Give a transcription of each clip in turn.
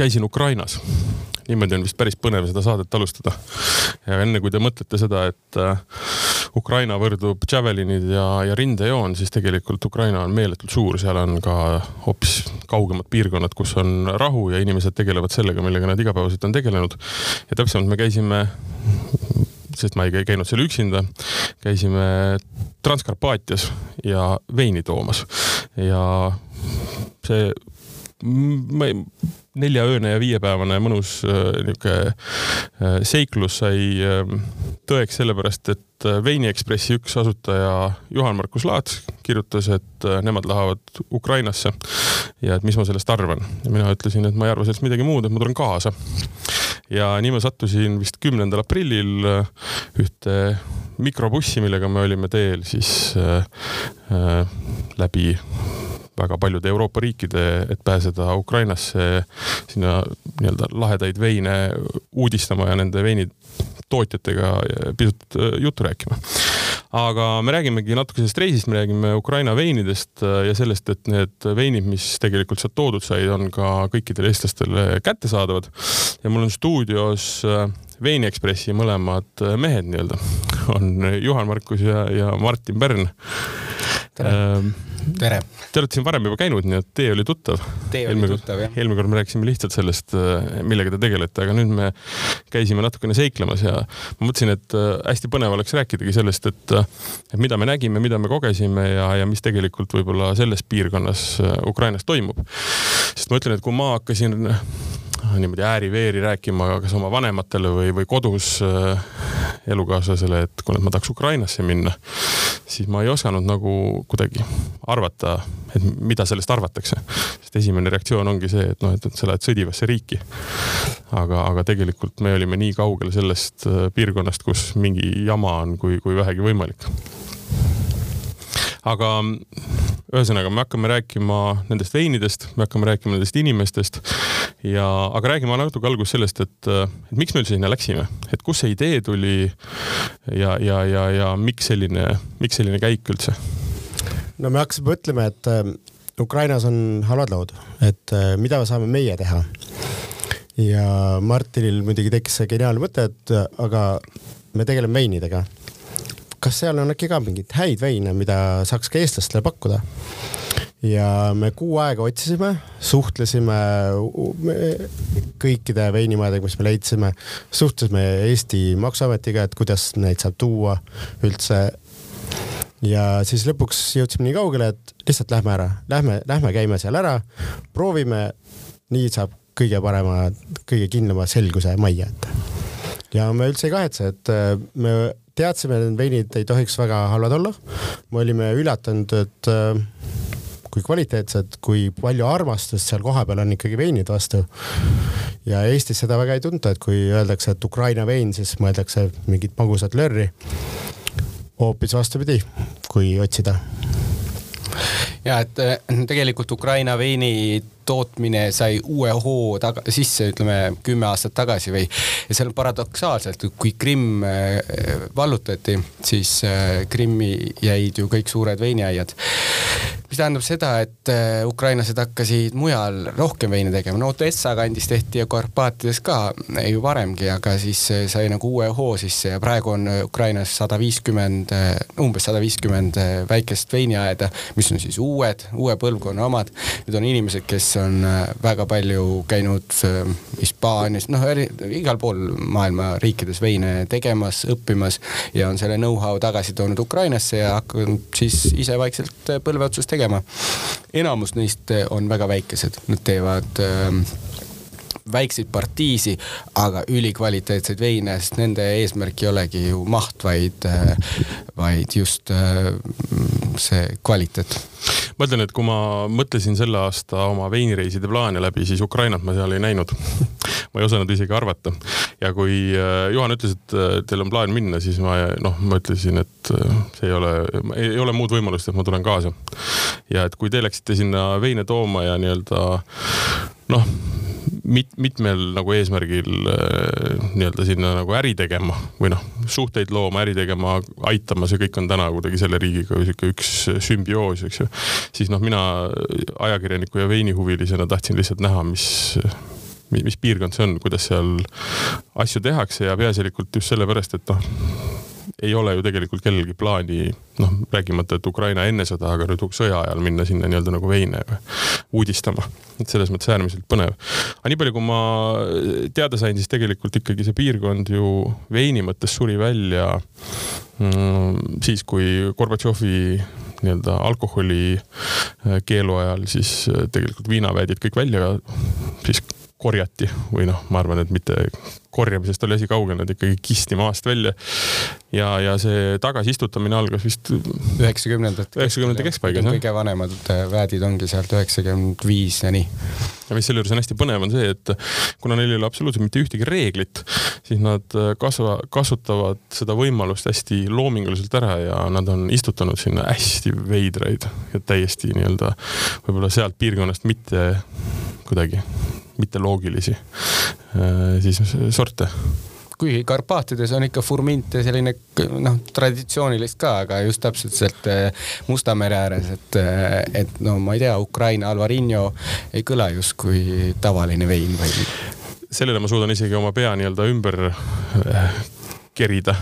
käisin Ukrainas. niimoodi on vist päris põnev seda saadet alustada. ja enne kui te mõtlete seda, et äh, Ukraina võrdub Javelinid ja, ja rindejoon, siis tegelikult Ukraina on meeletult suur, seal on ka hoopis kaugemad piirkonnad, kus on rahu ja inimesed tegelevad sellega, millega nad igapäevaselt on tegelenud. ja täpsemalt me käisime sest ma ei käinud seal üksinda, käisime Transkarpaatias ja veini toomas ja see neljaööne ja viiepäevane mõnus äh, niisugune äh, seiklus sai äh, tõeks sellepärast, et Veini Ekspressi üks asutaja Juhan-Markus Laats kirjutas, et nemad lähevad Ukrainasse ja et mis ma sellest arvan. ja mina ütlesin, et ma ei arva sellest midagi muud, et ma tulen kaasa. Ja nii ma sattusin vist kümnendal aprillil ühte mikrobussi, millega me olime teel siis äh, äh, läbi väga paljude Euroopa riikide, et pääseda Ukrainasse sinna nii-öelda lahedaid veine uudistama ja nende veinitootjatega pisut äh, juttu rääkima aga me räägimegi natuke sellest reisist, me räägime Ukraina veinidest äh, ja sellest, et need veinid, mis tegelikult sealt toodud said, on ka kõikidele eestlastele kättesaadavad. ja mul on stuudios äh, Veini Ekspressi mõlemad mehed nii-öelda, on Juhan-Markus ja, ja Martin Pärn. Tere ähm, tere! Te olete siin varem juba käinud, nii et tee oli tuttav. tee oli eelmine tuttav, jah. eelmine kord me rääkisime lihtsalt sellest, äh, millega te tegelete, aga nüüd me käisime natukene seiklemas ja ma mõtlesin, et äh, hästi põnev oleks rääkidagi sellest, et, äh, et mida me nägime, mida me kogesime ja, ja mis tegelikult võib-olla selles piirkonnas Ukrainas toimub. sest ma ütlen, et kui ma hakkasin niimoodi ääri-veeri rääkima kas oma vanematele või, või kodus elukaaslasele, et kuule, et ma tahaks Ukrainasse minna, siis ma ei osanud nagu kuidagi arvata, et mida sellest arvatakse. sest esimene reaktsioon ongi see, et noh, et, sa lähed sõdivasse riiki. aga, aga tegelikult me olime nii kaugel sellest äh, piirkonnast, kus mingi jama on, kui, kui vähegi võimalik aga ühesõnaga, me hakkame rääkima nendest veinidest, me hakkame rääkima nendest inimestest ja, aga räägime natuke alguses sellest, et, et miks me üldse sinna läksime, et kust see idee tuli ja, ja, ja, ja miks selline, miks selline käik üldse? no me hakkasime mõtlema, et äh, Ukrainas on halvad lood, et äh, mida saame meie teha. ja Martinil muidugi tekkis see geniaalne mõte, et aga me tegeleme veinidega kas seal on äkki ka mingeid häid veine, mida saaks ka eestlastele pakkuda? ja me kuu aega otsisime, suhtlesime kõikide veinimajadega, mis me leidsime, suhtlesime Eesti Maksuametiga, et kuidas neid saab tuua üldse. ja siis lõpuks jõudsime nii kaugele, et lihtsalt lähme ära, lähme, lähme käime seal ära, proovime. nii saab kõige parema, kõige kindlama selguse majja, et ja me üldse ei kahetse, et me teadsime, et need veinid ei tohiks väga halvad olla. me olime üllatunud, et äh, kui kvaliteetsed, kui palju armastust seal kohapeal on ikkagi veinide vastu. ja Eestis seda väga ei tunta, et kui öeldakse, et Ukraina vein, siis mõeldakse mingit magusat lörri. hoopis vastupidi, kui otsida ja et äh, tegelikult Ukraina veini tootmine sai uue hoo taga, sisse, ütleme kümme aastat tagasi või. ja seal on paradoksaalselt, kui Krimm äh, vallutati, siis äh, Krimmi jäid ju kõik suured veiniaiad. mis tähendab seda, et äh, ukrainlased hakkasid mujal rohkem veini tegema, no Odessa kandis tehti ja Karpaatides ka ju varemgi, aga siis sai nagu uue hoo sisse ja praegu on Ukrainas sada viiskümmend, umbes sada viiskümmend väikest veiniaeda, mis on siis uued, uue põlvkonna omad. Need on inimesed, kes on äh, väga palju käinud äh, Hispaanias, noh, igal pool maailma riikides veine tegemas, õppimas ja on selle know-how tagasi toonud Ukrainasse ja hakanud siis ise vaikselt äh, põlve otsas tegema. enamus neist on väga väikesed, nad teevad äh, väikseid partiisi, aga ülikvaliteetseid veine, sest nende eesmärk ei olegi ju maht, vaid, vaid just see kvaliteet ma ütlen, et kui ma mõtlesin selle aasta oma veinireiside plaane läbi, siis Ukrainat ma seal ei näinud ma ei osanud isegi arvata. ja kui äh, Juhan ütles, et äh, teil on plaan minna, siis ma noh, ma ütlesin, et äh, see ei ole, ei ole muud võimalust, et ma tulen kaasa. ja et kui te läksite sinna veine tooma ja nii-öelda noh mit-, mitmel nagu eesmärgil äh, nii-öelda sinna nagu äri tegema või noh, suhteid looma, äri tegema, aitama, see kõik on täna kuidagi selle riigiga sihuke üks sümbioos, eks ju. siis noh, mina ajakirjaniku ja veinihuvilisena tahtsin lihtsalt näha, mis mis piirkond see on, kuidas seal asju tehakse ja peaasjalikult just sellepärast, et noh ei ole ju tegelikult kellelgi plaani, noh, rääkimata, et Ukraina enne sõda, aga nüüd sõja ajal minna sinna nii-öelda nagu veine uudistama. et selles mõttes äärmiselt põnev. aga nii palju, kui ma teada sain, siis tegelikult ikkagi see piirkond ju veini mõttes suri välja mm, siis, kui Gorbatšovi nii-öelda alkoholi äh, keelu ajal, siis äh, tegelikult viinaväedid kõik välja siis korjati või noh, ma arvan, et mitte korjamisest oli asi kaugel, nad ikkagi kisti maast välja. ja, ja see tagasiistutamine algas vist üheksakümnendate. üheksakümnendate keskpaigas kõige vanemad äh, väedid ongi sealt üheksakümmend viis ja nii. ja mis selle juures on hästi põnev, on see, et kuna neil ei ole absoluutselt mitte ühtegi reeglit, siis nad äh, kasva, kasutavad seda võimalust hästi loominguliselt ära ja nad on istutanud sinna hästi veidraid ja täiesti nii-öelda võib-olla sealt piirkonnast mitte kuidagi mitteloogilisi äh, siis sorte kuigi Karpaatides on ikka furminte selline noh, traditsioonilist ka, aga just täpselt sealt äh, Musta mere ääres, et, äh, et no ma ei tea, Ukraina Alvarinho ei kõla justkui tavaline vein või. sellele ma suudan isegi oma pea nii-öelda ümber kerida.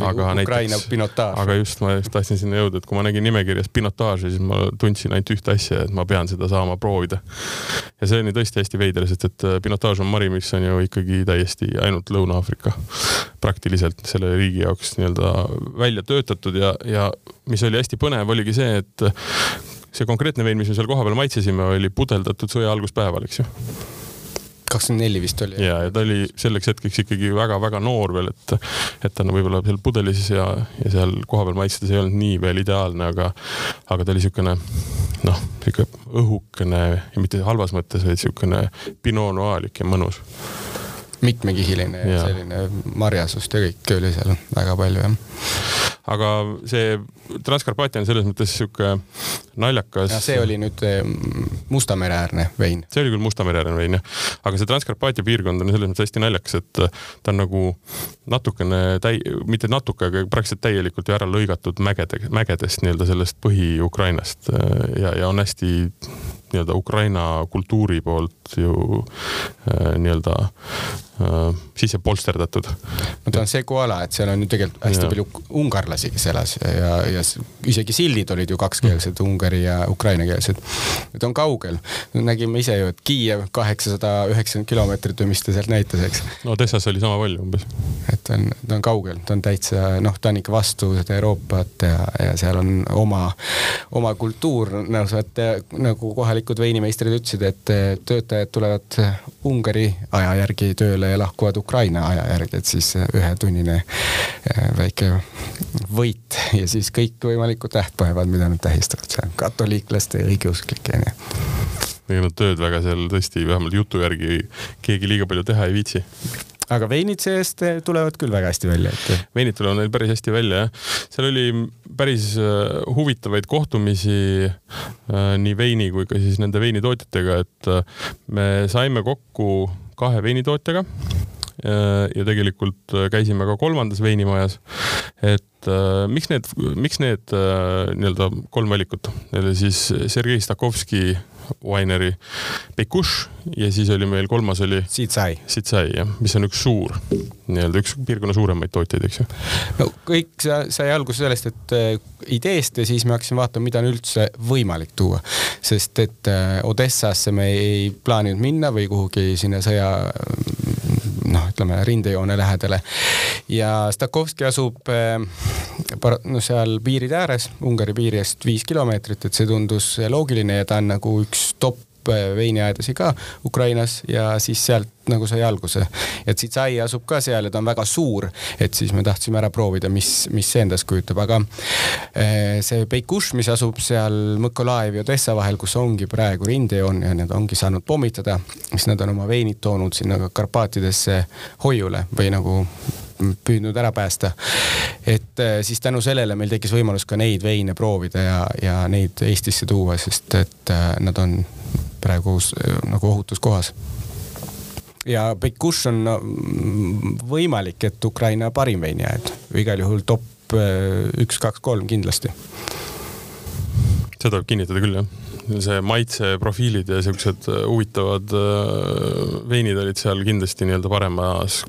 aga näiteks, aga just ma just tahtsin sinna jõuda, et kui ma nägin nimekirjas pinotaaži, siis ma tundsin ainult ühte asja, et ma pean seda saama proovida. ja see oli tõesti hästi veider, sest et äh, pinotaaž on mari, mis on ju ikkagi täiesti ainult Lõuna-Aafrika praktiliselt selle riigi jaoks nii-öelda välja töötatud ja, ja mis oli hästi põnev, oligi see, et see konkreetne vein, mis me seal kohapeal maitsesime, oli pudeldatud sõja alguspäeval, eks ju kakskümmend neli vist oli. ja, ja ta oli selleks hetkeks ikkagi väga-väga noor veel, et, et ta on võib-olla seal pudelis ja, ja seal kohapeal maitsedes ei olnud nii veel ideaalne, aga, aga ta oli niisugune noh, sihuke õhukene ja mitte halvas mõttes, vaid niisugune pinot noir'lik ja mõnus mitmekihiline ja, ja selline marjasust ja kõike oli seal väga palju jah. Aga see Transkarpaatia on selles mõttes sihuke naljakas. see oli nüüd eh, Musta mere äärne vein. see oli küll Musta mere äärne vein jah, aga see Transkarpaatia piirkond on selles mõttes hästi naljakas, et ta on nagu natukene täi-, mitte natuke, aga praktiliselt täielikult ju ära lõigatud mägede, mägedest nii-öelda sellest Põhi-Ukrainast ja, ja on hästi nii-öelda Ukraina kultuuri poolt ju nii-öelda sisse polsterdatud. no ta on segu ala, et seal on ju tegelikult hästi ja. palju ungarlasi, kes elas ja, ja isegi sildid olid ju kakskeelsed, ungari ja ukrainakeelsed. ta on kaugel, nägime ise ju, et Kiiev kaheksasada üheksakümmend kilomeetrit või mis ta sealt näitas, eks. no Odessas oli sama palju umbes. et ta on, ta on kaugel, ta on täitsa noh, ta on ikka vastu seda Euroopat ja, ja seal on oma, oma kultuur, nagu, nagu kohalikud veinimeistrid ütlesid, et töötajad tulevad Ungari aja järgi tööle ja lahkuvad Ukraina aja järgi, et siis ühetunnine eh, väike võit ja siis kõikvõimalikud tähtpäevad, mida nad tähistavad seal, katoliiklaste ja õigeusklike ja nii ega nad tööd väga seal tõesti, vähemalt jutu järgi keegi liiga palju teha ei viitsi aga veinid see-eest tulevad küll väga hästi välja, et. veinid tulevad neil päris hästi välja jah. seal oli päris äh, huvitavaid kohtumisi nii veini kui ka siis nende veinitootjatega, et me saime kokku kahe veinitootjaga ja tegelikult käisime ka kolmandas veinimajas. et äh, miks need, miks need äh, nii-öelda kolm valikut, need oli siis Sergei Stakovski Winery Pekush ja siis oli meil kolmas oli Sitsai. Sitsai jah, mis on üks suur, nii-öelda üks piirkonna suuremaid tootjaid, eks ju. no kõik sai alguse sellest, et äh, ideest ja siis me hakkasime vaatama, mida on üldse võimalik tuua. sest et äh, Odessasse me ei plaaninud minna või kuhugi sinna sõja noh, ütleme rindejoone lähedale. ja Stakovski asub äh, no seal piiride ääres, Ungari piirist viis kilomeetrit, et see tundus loogiline ja ta on nagu üks top veiniaedasi ka Ukrainas ja siis sealt nagu sai alguse. et Sitsai asub ka seal ja ta on väga suur, et siis me tahtsime ära proovida, mis, mis see endast kujutab, aga äh, see Peikuš, mis asub seal Mõkolaev ja Odessa vahel, kus ongi praegu rindejoon ja need ongi saanud pommitada, siis nad on oma veinid toonud sinna Karpaatidesse hoiule või nagu püüdnud ära päästa. et äh, siis tänu sellele meil tekkis võimalus ka neid veine proovida ja, ja neid Eestisse tuua, sest et äh, nad on praegu nagu ohutus kohas ja Bekuš on võimalik, et Ukraina parim veiniaed, igal juhul top äh, üks, kaks, kolm kindlasti. seda võib kinnitada küll jah. See maitseprofiilid ja siuksed huvitavad veinid olid seal kindlasti nii-öelda paremas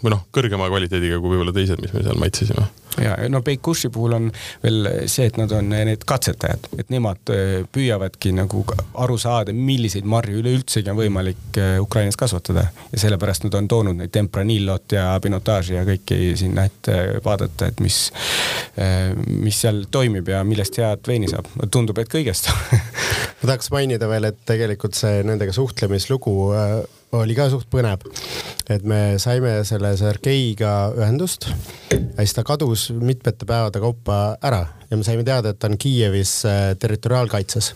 või noh, kõrgema kvaliteediga kui võib-olla teised, mis me seal maitsesime ja no Beikushi puhul on veel see, et nad on need katsetajad, et nemad äh, püüavadki nagu aru saada, milliseid marju üleüldsegi on võimalik äh, Ukrainas kasvatada ja sellepärast nad on toonud neid tempranillot ja pinotaaži ja kõiki sinna, et vaadata, et mis, äh, mis seal toimib ja millest head veini saab. tundub, et kõigest ma tahaks mainida veel, et tegelikult see nendega suhtlemislugu oli ka suht põnev. et me saime selle Sergeiga ühendust ja siis ta kadus mitmete päevade kaupa ära ja me saime teada, et ta on Kiievis äh, territoriaalkaitses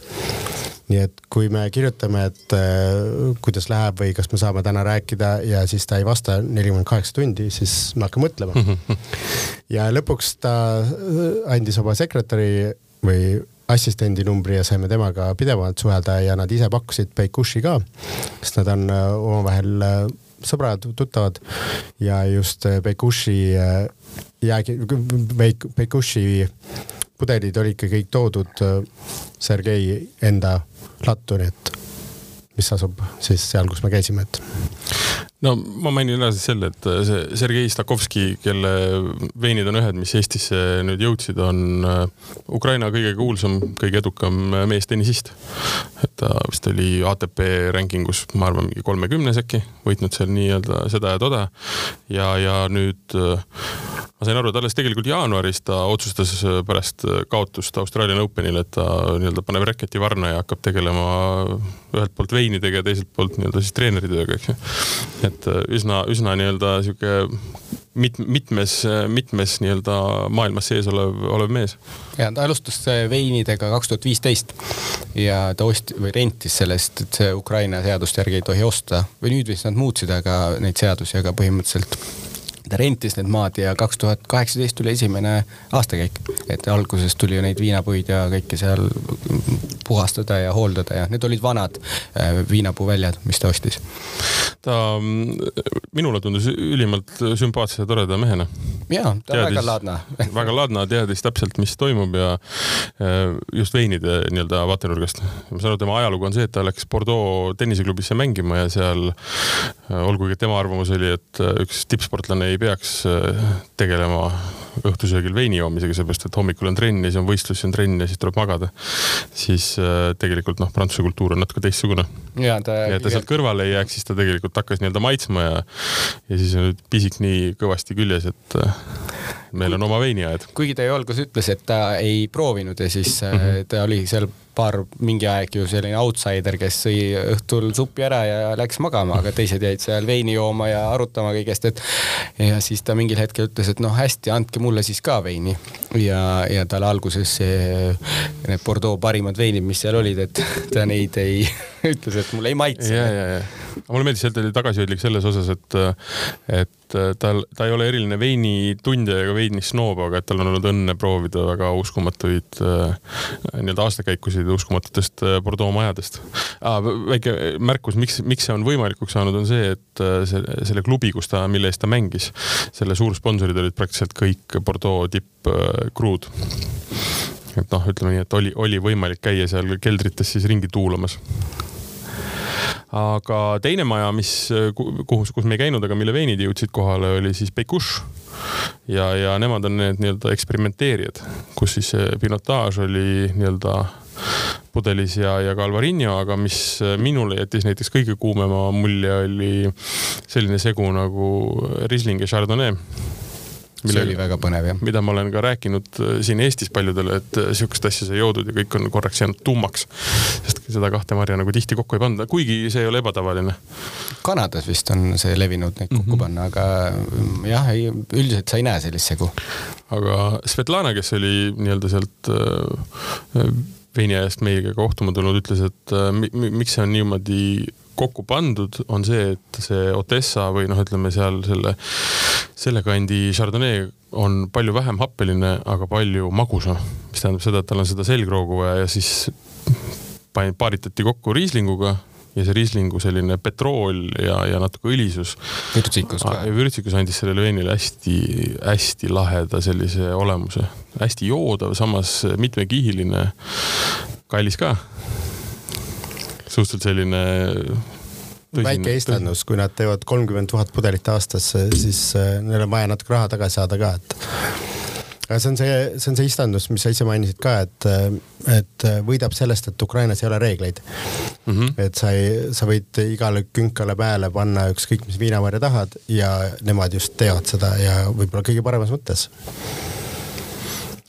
nii et kui me kirjutame, et äh, kuidas läheb või kas me saame täna rääkida ja siis ta ei vasta nelikümmend kaheksa tundi, siis me hakkame mõtlema. ja lõpuks ta äh, andis oma sekretäri või assistendi numbri ja saime temaga pidevalt suhelda ja nad ise pakkusid Beikushi ka, sest nad on äh, omavahel äh, sõbrad, tuttavad. Ja just äh, Beikushi jäägi, Beikushi pudelid olid ka kõik toodud Sergei enda lattu, nii et mis asub siis seal, kus me käisime, et no ma mainin ära siis selle, et see Sergei Stakovski, kelle veinid on ühed, mis Eestisse nüüd jõudsid, on äh, Ukraina kõige kuulsam, kõige edukam meestennisist. et ta vist oli ATP rankingus, ma arvan, mingi kolmekümnes äkki, võitnud seal nii-öelda seda ja toda. ja, ja nüüd äh, ma sain aru, et alles tegelikult jaanuaris ta otsustas äh, pärast kaotust Australian Openil, et ta nii-öelda paneb reketi varna ja hakkab tegelema ühelt poolt veinidega ja teiselt poolt nii-öelda siis treeneritööga, eks ju. Et äh, üsna, üsna nii-öelda sihuke mit-, mitmes, mitmes nii-öelda maailmas sees olev, olev mees. ja ta alustas äh, veinidega kaks tuhat viisteist ja ta ost- või rentis sellest, et see Ukraina seaduste järgi ei tohi osta või nüüd vist nad muutsid, aga neid seadusi, aga põhimõtteliselt ta rentis need maad ja kaks tuhat kaheksateist tuli esimene aastakäik. et alguses tuli ju neid viinapuid ja kõike seal puhastada ja hooldada ja need olid vanad äh, viinapuuväljad, mis ta ostis. ta minule tundus ülimalt sümpaatse ja toreda mehena. ja, ta on väga laadna väga laadna, teadis täpselt, mis toimub ja äh, just veinide nii-öelda vaatenurgast. ma saan aru, tema ajalugu on see, et ta läks Bordeaux tenniseklubisse mängima ja seal, äh, olgugi tema arvamus oli, et üks tippsportlane ei peaks tegelema õhtusöögil veini joomisega, seepärast et hommikul on trenn ja siis on võistlus, siis on trenn ja siis tuleb magada. siis äh, tegelikult noh, prantsuse kultuur on natuke teistsugune. ja ta, ja ta sealt kõrvale ei jääks, siis ta tegelikult hakkas nii-öelda maitsma ja, ja siis on pisik nii kõvasti küljes, et äh, meil on oma veiniaed. kuigi ta ju alguses ütles, et ta ei proovinud ja siis mm -hmm. ta oli seal paar mingi aeg ju selline outsider, kes sõi õhtul suppi ära ja läks magama, aga teised jäid seal veini jooma ja arutama kõigest, et ja siis ta mingil hetkel ütles, et noh, hästi, andke mulle siis ka veini. ja, ja tal alguses see, need Bordeaux parimad veinid, mis seal olid, et ta neid ei ütles, et mulle ei maitse. ja, ja, ja mulle meeldis, et ta oli tagasihoidlik selles osas, et, et tal, ta ei ole eriline veinitundja ega veinisnoob, aga et tal on olnud õnne proovida väga uskumatuid nii-öelda aastakäikusid uskumatutest Bordeaux majadest ah,. väike märkus, miks, miks see on võimalikuks saanud, on see, et see, selle klubi, kus ta, mille eest ta mängis, selle suursponsorid olid praktiliselt kõik Bordeaux tippkruud et noh, ütleme nii, et oli, oli võimalik käia seal keldrites siis ringi tuulamas aga teine maja, mis, kuhu, kus me ei käinud, aga mille veinid jõudsid kohale, oli siis Peikuš. ja, ja nemad on need nii-öelda eksperimenteerijad, kus siis pinotaaž oli nii-öelda pudelis ja, ja ka Alvarinho, aga mis minule jättis näiteks kõige kuumema mulje, oli selline segu nagu Riesling ja Chardonnay see oli väga põnev jah. mida ma olen ka rääkinud äh, siin Eestis paljudele, et äh, sihukest asja sai joodud ja kõik on korraks jäänud tummaks. sest seda kahte marja nagu tihti kokku ei panda, kuigi see ei ole ebatavaline. Kanadas vist on see levinud neid kokku mm -hmm. panna, aga mm, jah, ei üldiselt sa ei näe sellist segu. aga Svetlana, kes oli nii-öelda sealt äh, veiniajast meiega kohtuma tulnud, ütles, et äh, miks see on niimoodi kokku pandud, on see, et see Otessa või noh, ütleme seal selle, selle kandi Chardonnay on palju vähem happeline, aga palju magusam. mis tähendab seda, et tal on seda selgroogu vaja ja siis paaritati kokku riislinguga ja see riislingu selline petrool ja, ja natuke õlisus. vürtsikus ka. vürtsikus andis sellele veinile hästi-hästi laheda sellise olemuse, hästi joodav, samas mitmekihiline, kallis ka suhteliselt selline tõsine, väike istandus, kui nad teevad kolmkümmend tuhat pudelit aastas, siis äh, neil on vaja natuke raha tagasi saada ka, et aga see on see, see on see istandus, mis sa ise mainisid ka, et, et võidab sellest, et Ukrainas ei ole reegleid mm. -hmm. et sa ei, sa võid igale künkale pääle panna ükskõik mis viinamarja tahad ja nemad just teevad seda ja võib-olla kõige paremas mõttes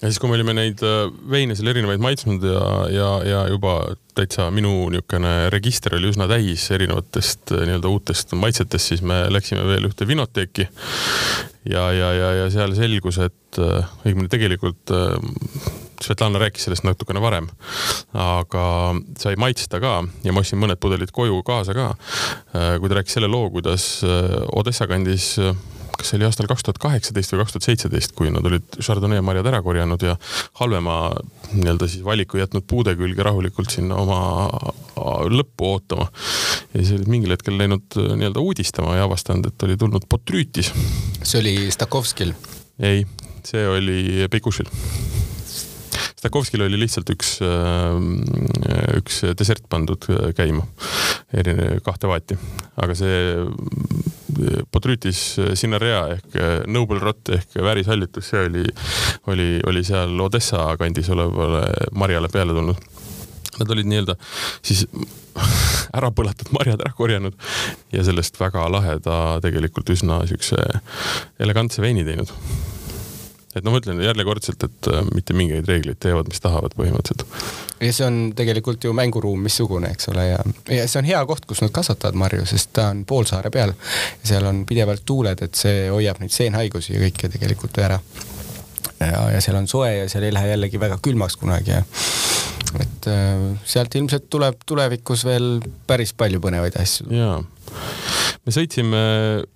ja siis, kui me olime neid äh, veine seal erinevaid maitsnud ja, ja, ja juba täitsa minu niisugune register oli üsna täis erinevatest äh, nii-öelda uutest maitsetest, siis me läksime veel ühte vinoteeki. ja, ja, ja, ja seal selgus, et äh, õigemini tegelikult Svetlana rääkis sellest natukene varem, aga sai maitsta ka ja ma ostsin mõned pudelid koju kaasa ka. kui ta rääkis selle loo, kuidas Odessa kandis kas see oli aastal kaks tuhat kaheksateist või kaks tuhat seitseteist, kui nad olid Chardonnay marjad ära korjanud ja halvema nii-öelda siis valiku jätnud puude külge rahulikult sinna oma lõppu ootama. ja siis olid mingil hetkel läinud nii-öelda uudistama ja avastanud, et oli tulnud Botrüütis. see oli Stakovskil? ei, see oli Pekušil Stakovskil oli lihtsalt üks, üks desert pandud käima, kahte vaati, aga see Botrütis Sinarea ehk Noble Rot ehk väärishallitus, see oli, oli, oli seal Odessa kandis olevale marjale peale tulnud. Nad olid nii-öelda siis ära põletud marjad ära korjanud ja sellest väga laheda, tegelikult üsna siukse elegantse veini teinud et no ma ütlen jällekordselt, et äh, mitte mingeid reegleid teevad, mis tahavad põhimõtteliselt. ja see on tegelikult ju mänguruum missugune, eks ole, ja, ja see on hea koht, kus nad kasvatavad marju, sest ta on poolsaare peal. seal on pidevalt tuuled, et see hoiab neid seenhaigusi ja kõike tegelikult ära. ja, ja seal on soe ja seal ei lähe jällegi väga külmaks kunagi ja et äh, sealt ilmselt tuleb tulevikus veel päris palju põnevaid asju. jaa, me sõitsime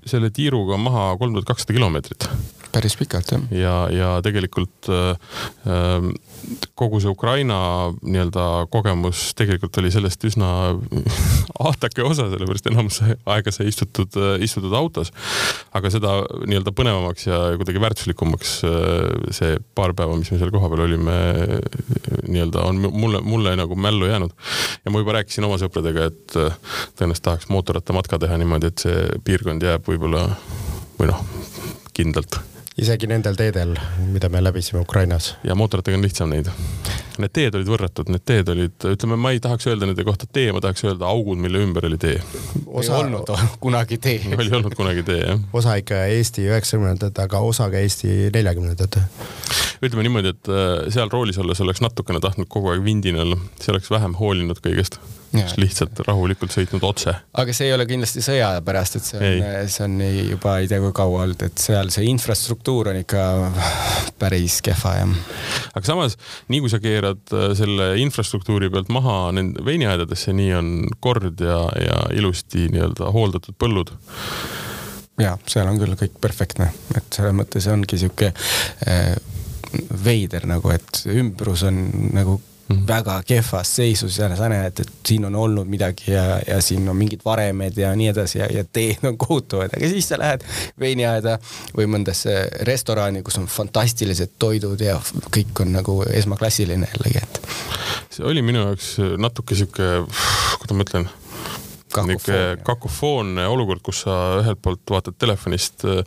selle tiiruga maha kolm tuhat kakssada kilomeetrit päris pikalt jah. ja, ja tegelikult äh, ähm, kogu see Ukraina nii-öelda kogemus tegelikult oli sellest üsna ahtake osa, sellepärast enamus aega sai istutud, äh, istutud autos. aga seda nii-öelda põnevamaks ja kuidagi väärtuslikumaks äh, see paar päeva, mis me seal kohapeal olime, nii-öelda on mulle, mulle nagu mällu jäänud. ja ma juba rääkisin oma sõpradega, et tõenäoliselt tahaks mootorrattamatka teha niimoodi, et see piirkond jääb võib-olla või noh, kindlalt isegi nendel teedel, mida me läbisime Ukrainas. ja mootoritega on lihtsam neid. Need teed olid võrratud, need teed olid, ütleme, ma ei tahaks öelda nende kohta tee, ma tahaks öelda augud, mille ümber oli tee. osa ei olnud kunagi tee. oli olnud kunagi tee, jah. osa ikka Eesti üheksakümnendad, aga osa ka Eesti neljakümnendad. ütleme niimoodi, et äh, seal roolis olles oleks natukene tahtnud kogu aeg vindin olla, siis oleks vähem hoolinud kõigest lihtsalt rahulikult sõitnud otse. aga see ei ole kindlasti sõja pärast, et see on, see on juba ei tea kui kaua olnud, et seal see infrastruktuur on ikka päris kehva jah. aga samas, nii kui sa keerad äh, selle infrastruktuuri pealt maha nende veiniaedadesse, nii on kord ja, ja ilusti nii-öelda hooldatud põllud ja seal on küll kõik perfektne, et selles mõttes ongi sihuke äh, veider nagu, et ümbrus on nagu mm. väga kehvas seisus ja sa näed, et siin on olnud midagi ja, ja siin on mingid varemed ja nii edasi ja, ja teed on kohutavad, aga siis sa lähed veiniaeda või mõndasse restorani, kus on fantastilised toidud ja kõik on nagu esmaklassiline jällegi, et. see oli minu jaoks natuke sihuke, kuidas ma ütlen niisugune kakofoonne olukord, kus sa ühelt poolt vaatad telefonist äh,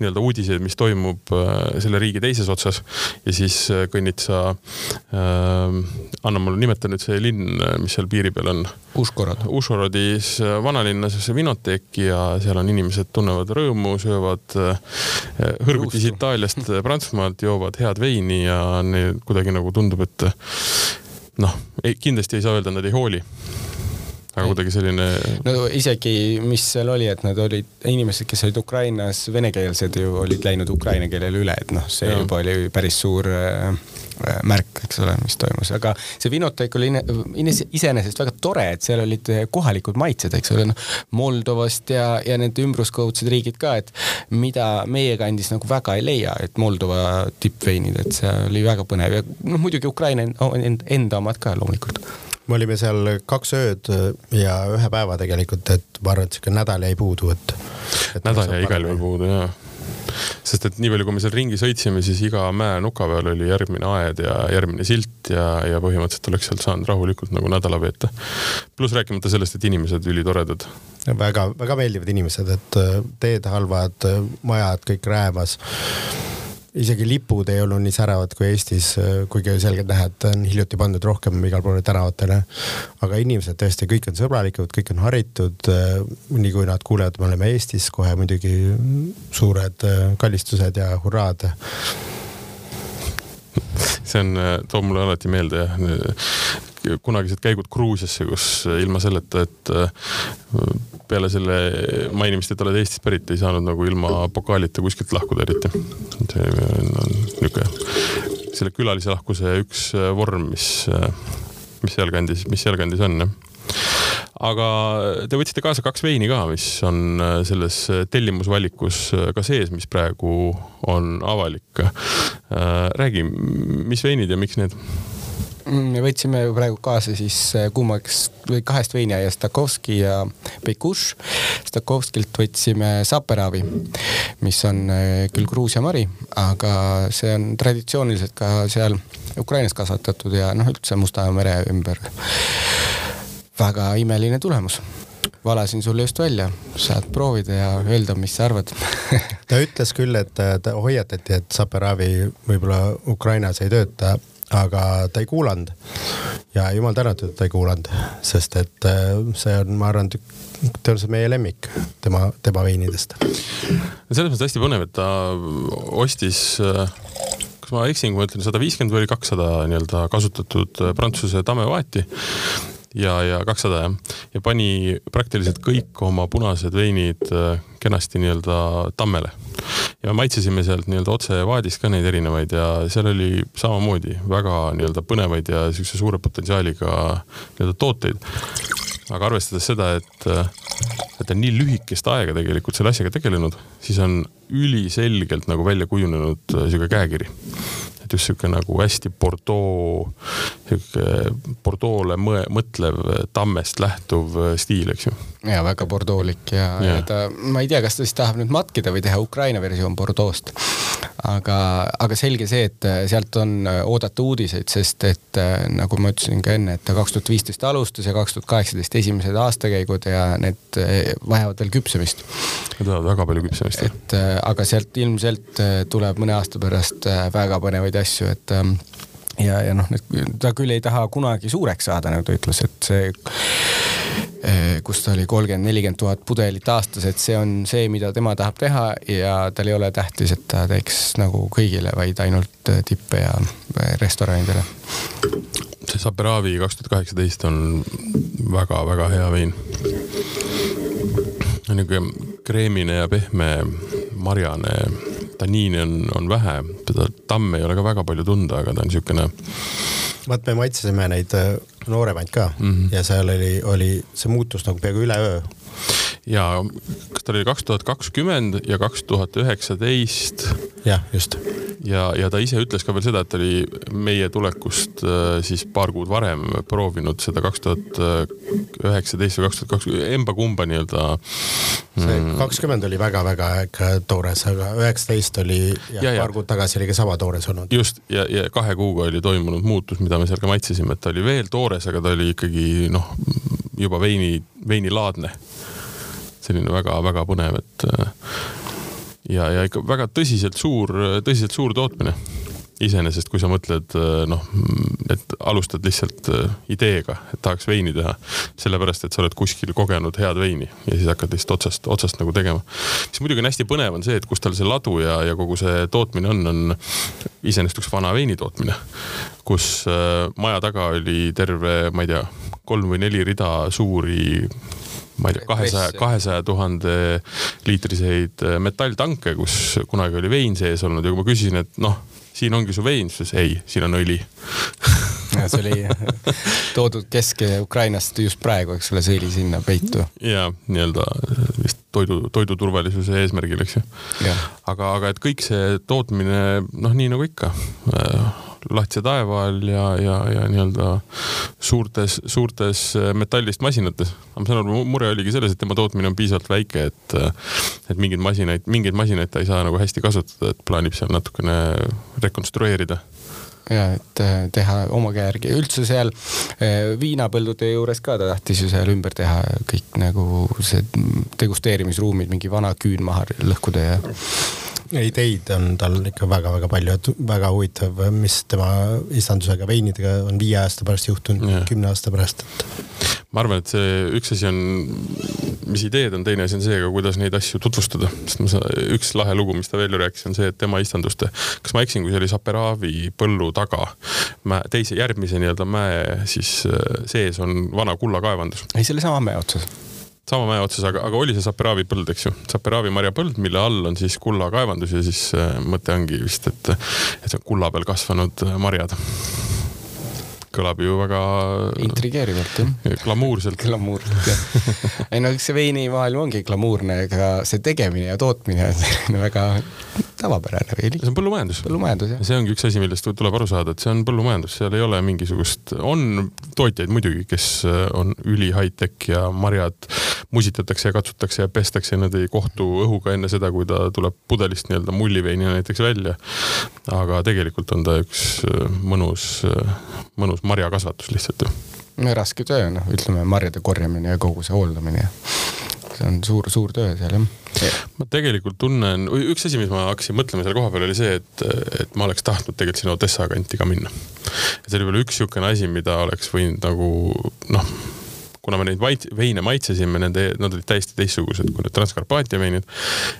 nii-öelda uudiseid, mis toimub äh, selle riigi teises otsas ja siis äh, kõnnid sa äh,, anna mulle, nimeta nüüd see linn, mis seal piiri peal on. Ušhorod. Ušhorodis vanalinnas vinoteek ja seal on inimesed tunnevad rõõmu, söövad hõrgutis Itaaliast, Prantsusmaalt, joovad head veini ja neil kuidagi nagu tundub, et noh, kindlasti ei saa öelda, nad ei hooli aga kuidagi selline. no isegi, mis seal oli, et nad olid, inimesed, kes olid Ukrainas venekeelsed ju olid läinud ukraina keelele üle, et noh, see ja. juba oli päris suur äh, äh märk, eks ole, mis toimus, aga see Vinotek oli iseenesest väga tore, et seal olid äh, kohalikud maitsed, eks ole, noh Moldovast ja, ja need ümbruskaudsed riigid ka, et mida meie kandis nagu väga ei leia, et Moldova tippveinid, et see oli väga põnev ja noh, muidugi Ukraina enda omad ka loomulikult me olime seal kaks ööd ja ühe päeva tegelikult, et ma arvan, et sihuke nädal jäi puudu, et, et. nädal jäi igal juhul puudu, jaa sest et nii palju, kui me seal ringi sõitsime, siis iga mäenuka peal oli järgmine aed ja järgmine silt ja, ja põhimõtteliselt oleks sealt saanud rahulikult nagu nädala veeta. pluss rääkimata sellest, et inimesed ülitoredad. väga-väga meeldivad inimesed, et äh, teed halvad, äh, majad kõik räämas isegi lipud ei olnud nii säravad kui Eestis, kuigi selgelt näha, et on hiljuti pandud rohkem igale poole tänavatele. aga inimesed tõesti, kõik on sõbralikud, kõik on haritud. nii kui nad kuulevad, me oleme Eestis, kohe muidugi suured kallistused ja hurraad see on, toob mulle alati meelde jah, kunagised käigud Gruusiasse, kus ilma selleta, et peale selle mainimist, et oled Eestist pärit, ei saanud nagu ilma pokaalita kuskilt lahkuda eriti. see on niisugune selle külalise lahkuse üks vorm, mis, mis sealkandis, mis sealkandis on jah aga te võtsite kaasa kaks veini ka, mis on selles tellimusvalikus ka sees, mis praegu on avalik. räägi, mis veinid ja miks need? Mm, me võtsime praegu kaasa siis äh, kummaks või kahest veiniaiast Stakovski ja Pekuš. Stakovskilt võtsime Saperavi, mis on äh, küll Gruusia mari, aga see on traditsiooniliselt ka seal Ukrainas kasvatatud ja noh, üldse Musta mere ümber. väga imeline tulemus valasin sulle just välja, saad proovida ja öelda, mis sa arvad ta ütles küll, et ta hoiatati, et Saperavi võib-olla Ukrainas ei tööta aga ta ei kuulanud. ja jumal tänatud, et ta ei kuulanud, sest et äh, see on, ma arvan, tõenäoliselt meie lemmik tema, tema veinidest. selles mõttes hästi põnev, et ta ostis äh, kas ma eksin, kui ma ütlen sada viiskümmend või oli kakssada nii-öelda kasutatud äh, Prantsuse tamevaati ja, ja kakssada jah, ja pani praktiliselt kõik oma punased veinid äh, kenasti nii-öelda tammele. ja me maitsesime sealt nii-öelda otse vaadist ka neid erinevaid ja seal oli samamoodi väga nii-öelda põnevaid ja siukse suure potentsiaaliga nii-öelda tooteid. aga arvestades seda, et, äh, et ta on nii lühikest aega tegelikult selle asjaga tegelenud, siis on üliselgelt nagu välja kujunenud äh, sihuke käekiri et just sihuke nagu hästi Bordeaux, sihuke Bordeaux'le mõtlev tammest lähtuv stiil, eks ju. Ja väga Bordeaux'lik ja, ja., ja ta, ma ei tea, kas ta siis tahab nüüd matkida või teha Ukraina versioon Bordeaux'st. aga, aga selge see, et sealt on oodata uudiseid, sest et nagu ma ütlesin ka enne, et ta kaks tuhat viisteist alustas ja kaks tuhat kaheksateist esimesed aastakäigud ja need vajavad veel küpsemist. Need vajavad väga palju küpsemist. et aga sealt ilmselt tuleb mõne aasta pärast väga põnevaid asju, et ähm, ja, ja noh, ta küll ei taha kunagi suureks saada, nagu ta ütles, et see eh, kus ta oli kolmkümmend, nelikümmend tuhat pudelit aastas, et see on see, mida tema tahab teha ja tal ei ole tähtis, et ta teeks nagu kõigile, vaid ainult eh, tippe ja eh, restoranidele. see Saperavi kaks tuhat kaheksateist on väga-väga hea vein. niisugune kreemine ja pehme marjane tanniini on, on vähe, seda tammi ei ole ka väga palju tunda, aga ta on niisugune. vaat me maitsesime neid äh, nooremaid ka mm -hmm. ja seal oli, oli, see muutus nagu peaaegu üleöö ja kas ta oli kaks tuhat kakskümmend ja kaks tuhat üheksateist. jah, just. ja, ja ta ise ütles ka veel seda, et ta oli meie tulekust äh, siis paar kuud varem proovinud seda kaks tuhat üheksateist või kaks tuhat kakskümmend, emba-kumba nii-öelda. see mm. kakskümmend oli väga-väga ikka toores, aga üheksateist oli ja, ja paar kuud tagasi oli ka sama toores olnud. just ja, ja kahe kuuga oli toimunud muutus, mida me seal ka maitsesime, et ta oli veel toores, aga ta oli ikkagi noh, juba veini, veinilaadne selline väga-väga põnev, et äh, ja, ja ikka väga tõsiselt suur, tõsiselt suur tootmine iseenesest, kui sa mõtled äh, noh, et alustad lihtsalt äh, ideega, et tahaks veini teha, sellepärast et sa oled kuskil kogenud head veini ja siis hakkad lihtsalt otsast, otsast nagu tegema. mis muidugi on hästi põnev, on see, et kus tal see ladu ja, ja kogu see tootmine on, on iseenesest üks vana veini tootmine, kus maja taga oli terve, ma ei tea, kolm või neli rida suuri ma ei tea, kahesaja, kahesaja tuhande liitriseid äh, metalltanke, kus kunagi oli vein sees olnud ja kui ma küsisin, et noh, siin ongi su vein, siis ei, siin on õli see oli toodud Kesk-Ukrainast just praegu, eks ole, see õli sinna peitu. ja nii-öelda vist toidu, toiduturvalisuse eesmärgil, eks ju. aga, aga et kõik see tootmine, noh, nii nagu ikka, äh, lahtise taeva all ja, ja, ja nii-öelda suurtes, suurtes metallist masinates. aga ma saan aru, mure oligi selles, et tema tootmine on piisavalt väike, et, et mingeid masinaid, mingeid masinaid ta ei saa nagu hästi kasutada, et plaanib seal natukene rekonstrueerida ja et äh, teha oma käe järgi, üldse seal viinapõldude juures ka ta tahtis ju seal ümber teha kõik nagu see degusteerimisruumid, mingi vana küün maha lõhkuda ja ideid on tal ikka väga-väga palju, et väga huvitav, mis tema istandusega veinidega on viie aasta pärast juhtunud, kümne aasta pärast, et. ma arvan, et see üks asi on, mis ideed on, teine asi on see, aga kuidas neid asju tutvustada, sest ma saan, üks lahe lugu, mis ta veel ju rääkis, on see, et tema istanduste, kas ma eksin, kui see oli Saperavi põllu taga, teise, järgmise nii-öelda mäe siis äh, sees on vana kullakaevandus. ei, selle sama mäe otsas sama mäe otsas, aga, aga oli see Saperavi põld, eks ju, Saperavi marjapõld, mille all on siis kullakaevandus ja siis äh, mõte ongi vist, et, et see on kulla peal kasvanud äh, marjad kõlab ju väga. intrigeerivalt jah. glamuurselt. glamuurselt jah. ei no eks see veinimaailm ongi glamuurne, ega see tegemine ja tootmine on väga tavapärane või see on põllumajandus. põllumajandus jah. see ongi üks asi, millest tuleb aru saada, et see on põllumajandus, seal ei ole mingisugust, on tootjaid muidugi, kes on üli high-tech ja marjad musitatakse ja katsutakse ja pestakse, nad ei kohtu õhuga enne seda, kui ta tuleb pudelist nii-öelda mulliveini näiteks välja. aga tegelikult on ta üks mõnus, mõnus marjakasvatus lihtsalt ju. raske töö, noh, ütleme marjade korjamine ja kogu see hooldamine ja see on suur-suur töö seal jah. ma tegelikult tunnen, üks asi, mis ma hakkasin mõtlema seal kohapeal oli see, et, et ma oleks tahtnud tegelikult sinna Odessa kanti ka minna. see oli võib-olla üks niisugune asi, mida oleks võinud nagu noh kuna me neid vaid, veine maitsesime, nende, nad olid täiesti teistsugused kui need Transkarpaatia veinid.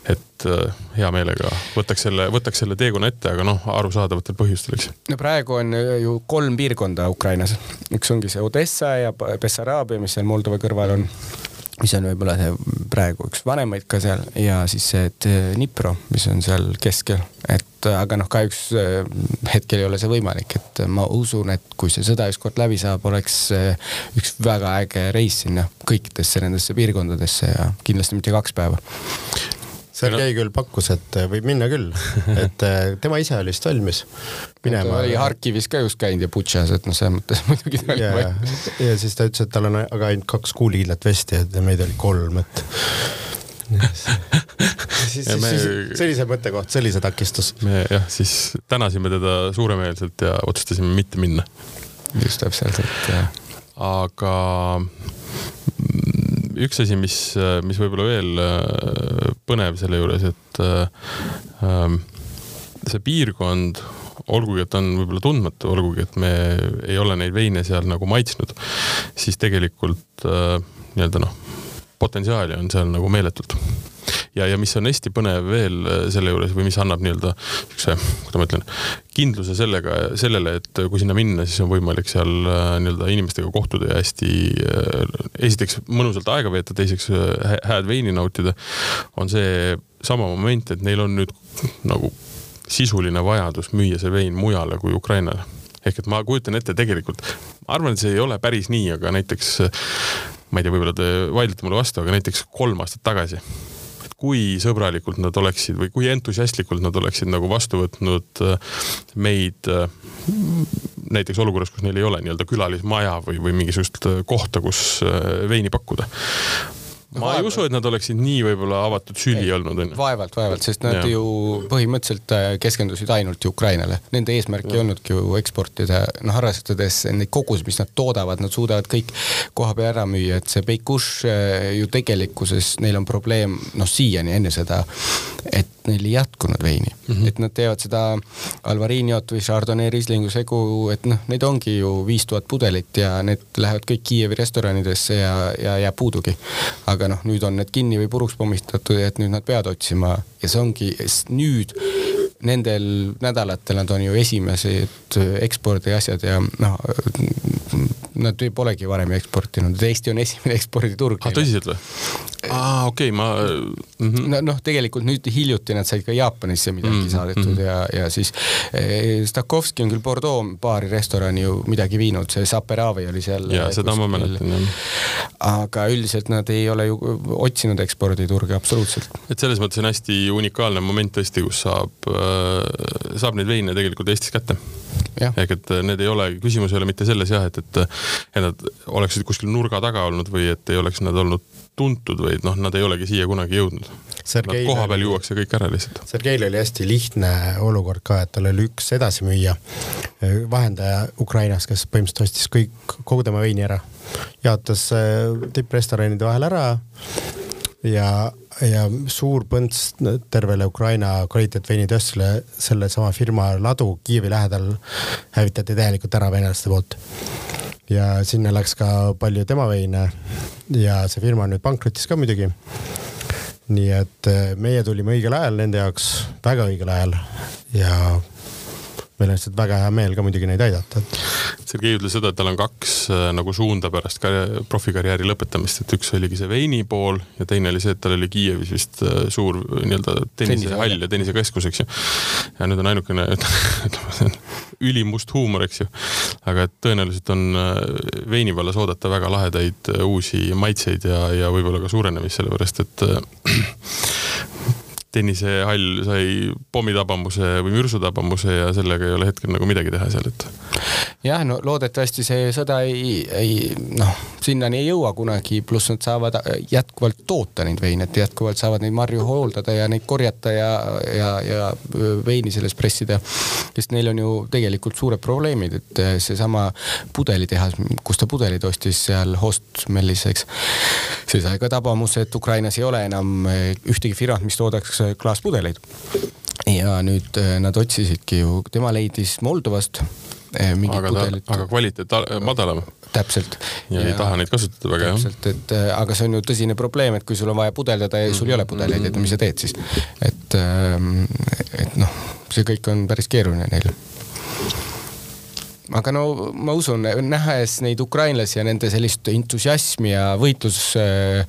et äh, hea meelega võtaks selle, võtaks selle teekonna ette, aga noh, arusaadavatel põhjustel, eks. no praegu on ju kolm piirkonda Ukrainas, üks ongi see Odessa ja Bessaraabia, mis seal Moldova kõrval on mis on võib-olla see praegu üks vanemaid ka seal ja siis see Dnipro, mis on seal keskel, et aga noh, kahjuks äh, hetkel ei ole see võimalik, et ma usun, et kui see sõda ükskord läbi saab, oleks äh, üks väga äge reis sinna kõikidesse nendesse piirkondadesse ja kindlasti mitte kaks päeva Sergei küll pakkus, et võib minna küll, et äh, tema ise oli vist valmis minema. ta oli Harkivis ka just käinud ja Butšas, et noh, selles mõttes muidugi ta oli valmis. ja siis ta ütles, et tal on aga ainult kaks kuulihiilet vesti, et meid oli kolm, et siis, siis, me... siis see mõttekoht, see takistus. me jah, siis tänasime teda suuremeelselt ja otsustasime mitte minna. just täpselt, et aga üks asi, mis, mis võib-olla veel äh, põnev selle juures, et äh, see piirkond, olgugi et on võib-olla tundmatu, olgugi et me ei ole neid veine seal nagu maitsnud, siis tegelikult äh, nii-öelda noh, potentsiaali on seal nagu meeletult. Ja, ja mis on hästi põnev veel selle juures või mis annab nii-öelda siukse, kuidas ma ütlen, kindluse sellega, sellele, et kui sinna minna, siis on võimalik seal nii-öelda inimestega kohtuda ja hästi esiteks mõnusalt aega veeta, teiseks hääd veini nautida, on see sama moment, et neil on nüüd nagu sisuline vajadus müüa see vein mujale kui Ukrainale. Ehk et ma kujutan ette tegelikult, ma arvan, et see ei ole päris nii, aga näiteks ma ei tea, võib-olla te vaidlete mulle vastu, aga näiteks kolm aastat tagasi kui sõbralikult nad oleksid või kui entusiastlikult nad oleksid nagu vastu võtnud äh, meid äh, näiteks olukorras, kus neil ei ole nii-öelda külalismaja või, või mingisugust äh, kohta, kus veini pakkuda ma vaevalt. ei usu, et nad oleksid nii võib-olla avatud süli ei, olnud, vaevalt, vaevalt, sest nad ja. ju põhimõtteliselt äh, keskendusid ainult ju Ukrainale. Nende eesmärk ei olnudki ju eksportida, noh arvestades neid kogusi, mis nad toodavad, nad suudavad kõik koha peal ära müüa, et see Beikuš äh, ju tegelikkuses neil on probleem, noh siiani enne seda, et neil ei jätkunud veini mm, -hmm. et nad teevad seda Alvariniot või Chardonnay Rieslingu segu, et noh, neid ongi ju viis tuhat pudelit ja need lähevad kõik Kiievi restoranidesse ja, ja jääb puudugi. aga noh, nüüd on need kinni või puruks pommistatud et nüüd nad peavad otsima ja see ongi nüüd nendel nädalatel nad on ju esimesed ekspordiasjad ja noh, nad polegi varem eksportinud, Eesti on esimene eksporditurg. ah tõsiselt või? aa, okei okay,, ma mm -hmm. no noh, tegelikult nüüd hiljuti nad said ka Jaapanisse midagi mm -hmm. saadetud mhm. ja, ja siis eh, Stakovski on küll Bordeaux baari restorani ju midagi viinud, see Saperavi oli seal. ja seda ma mäletan jah. aga üldiselt nad ei ole ju otsinud eksporditurge absoluutselt. et selles mõttes on hästi unikaalne moment tõesti, kus saab äh,, saab neid veine tegelikult Eestis kätte ehk et need ei ole, küsimus ei ole mitte selles jah, et, et, et nad oleksid kuskil nurga taga olnud või et ei oleks nad olnud tuntud, vaid noh, nad ei olegi siia kunagi jõudnud. Nad koha peal juuakse kõik ära lihtsalt. Sergeil oli hästi lihtne olukord ka, et tal oli üks edasimüüja, vahendaja Ukrainas, kes põhimõtteliselt ostis kõik, kogu tema veini ära. jaotas äh, tipprestoranide vahel ära ja, ja suur põnts tervele Ukraina kvaliteetveinitööstusele, sellesama firma ladu Kiievi lähedal hävitati täielikult ära venelaste poolt ja sinna läks ka palju tema veine ja see firma nüüd pankrotis ka muidugi. nii et eh, meie tulime õigel ajal nende jaoks, väga õigel ajal ja meil on lihtsalt väga hea meel ka muidugi neid aidata, et. Sergei ütles seda, et tal on kaks äh, nagu suunda pärast profikarjääri lõpetamist, et üks oligi see veini pool ja teine oli see, et tal oli Kiievis vist äh, suur nii-öelda tennisehall ja tennisekeskus, eks ju. ja nüüd on ainukene, ütleme, ülimust huumor, eks ju. aga et tõenäoliselt on äh, veini vallas oodata väga lahedaid uusi maitseid ja, ja võib-olla ka suurenemist, sellepärast et tennisehall sai pommitabamuse või mürsutabamuse ja sellega ei ole hetkel nagu midagi teha seal, et. jah, no loodetavasti see sõda ei, ei noh, sinnani ei jõua kunagi, pluss nad saavad jätkuvalt toota neid veine, et jätkuvalt saavad neid marju hooldada ja neid korjata ja, ja, ja veini selles pressida. sest neil on ju tegelikult suured probleemid, et seesama pudelitehas, kus ta pudelid ostis seal Hostmelis, eks. see sai ka tabamuse, et Ukrainas ei ole enam ühtegi firmat, mis toodaks klaaspudeleid. ja nüüd äh, nad otsisidki ju, tema leidis Moldovast äh, aga, pudelit. aga kvaliteet madalam. täpselt. ja ei taha neid kasutada väga jah. täpselt, et äh, aga see on ju tõsine probleem, et kui sul on vaja pudeldada ja sul ei ole pudeleid, et mis sa teed siis. et, ähm, et noh, see kõik on päris keeruline neil aga no ma usun, nähes neid ukrainlasi ja nende sellist entusiasmi ja võitlustahet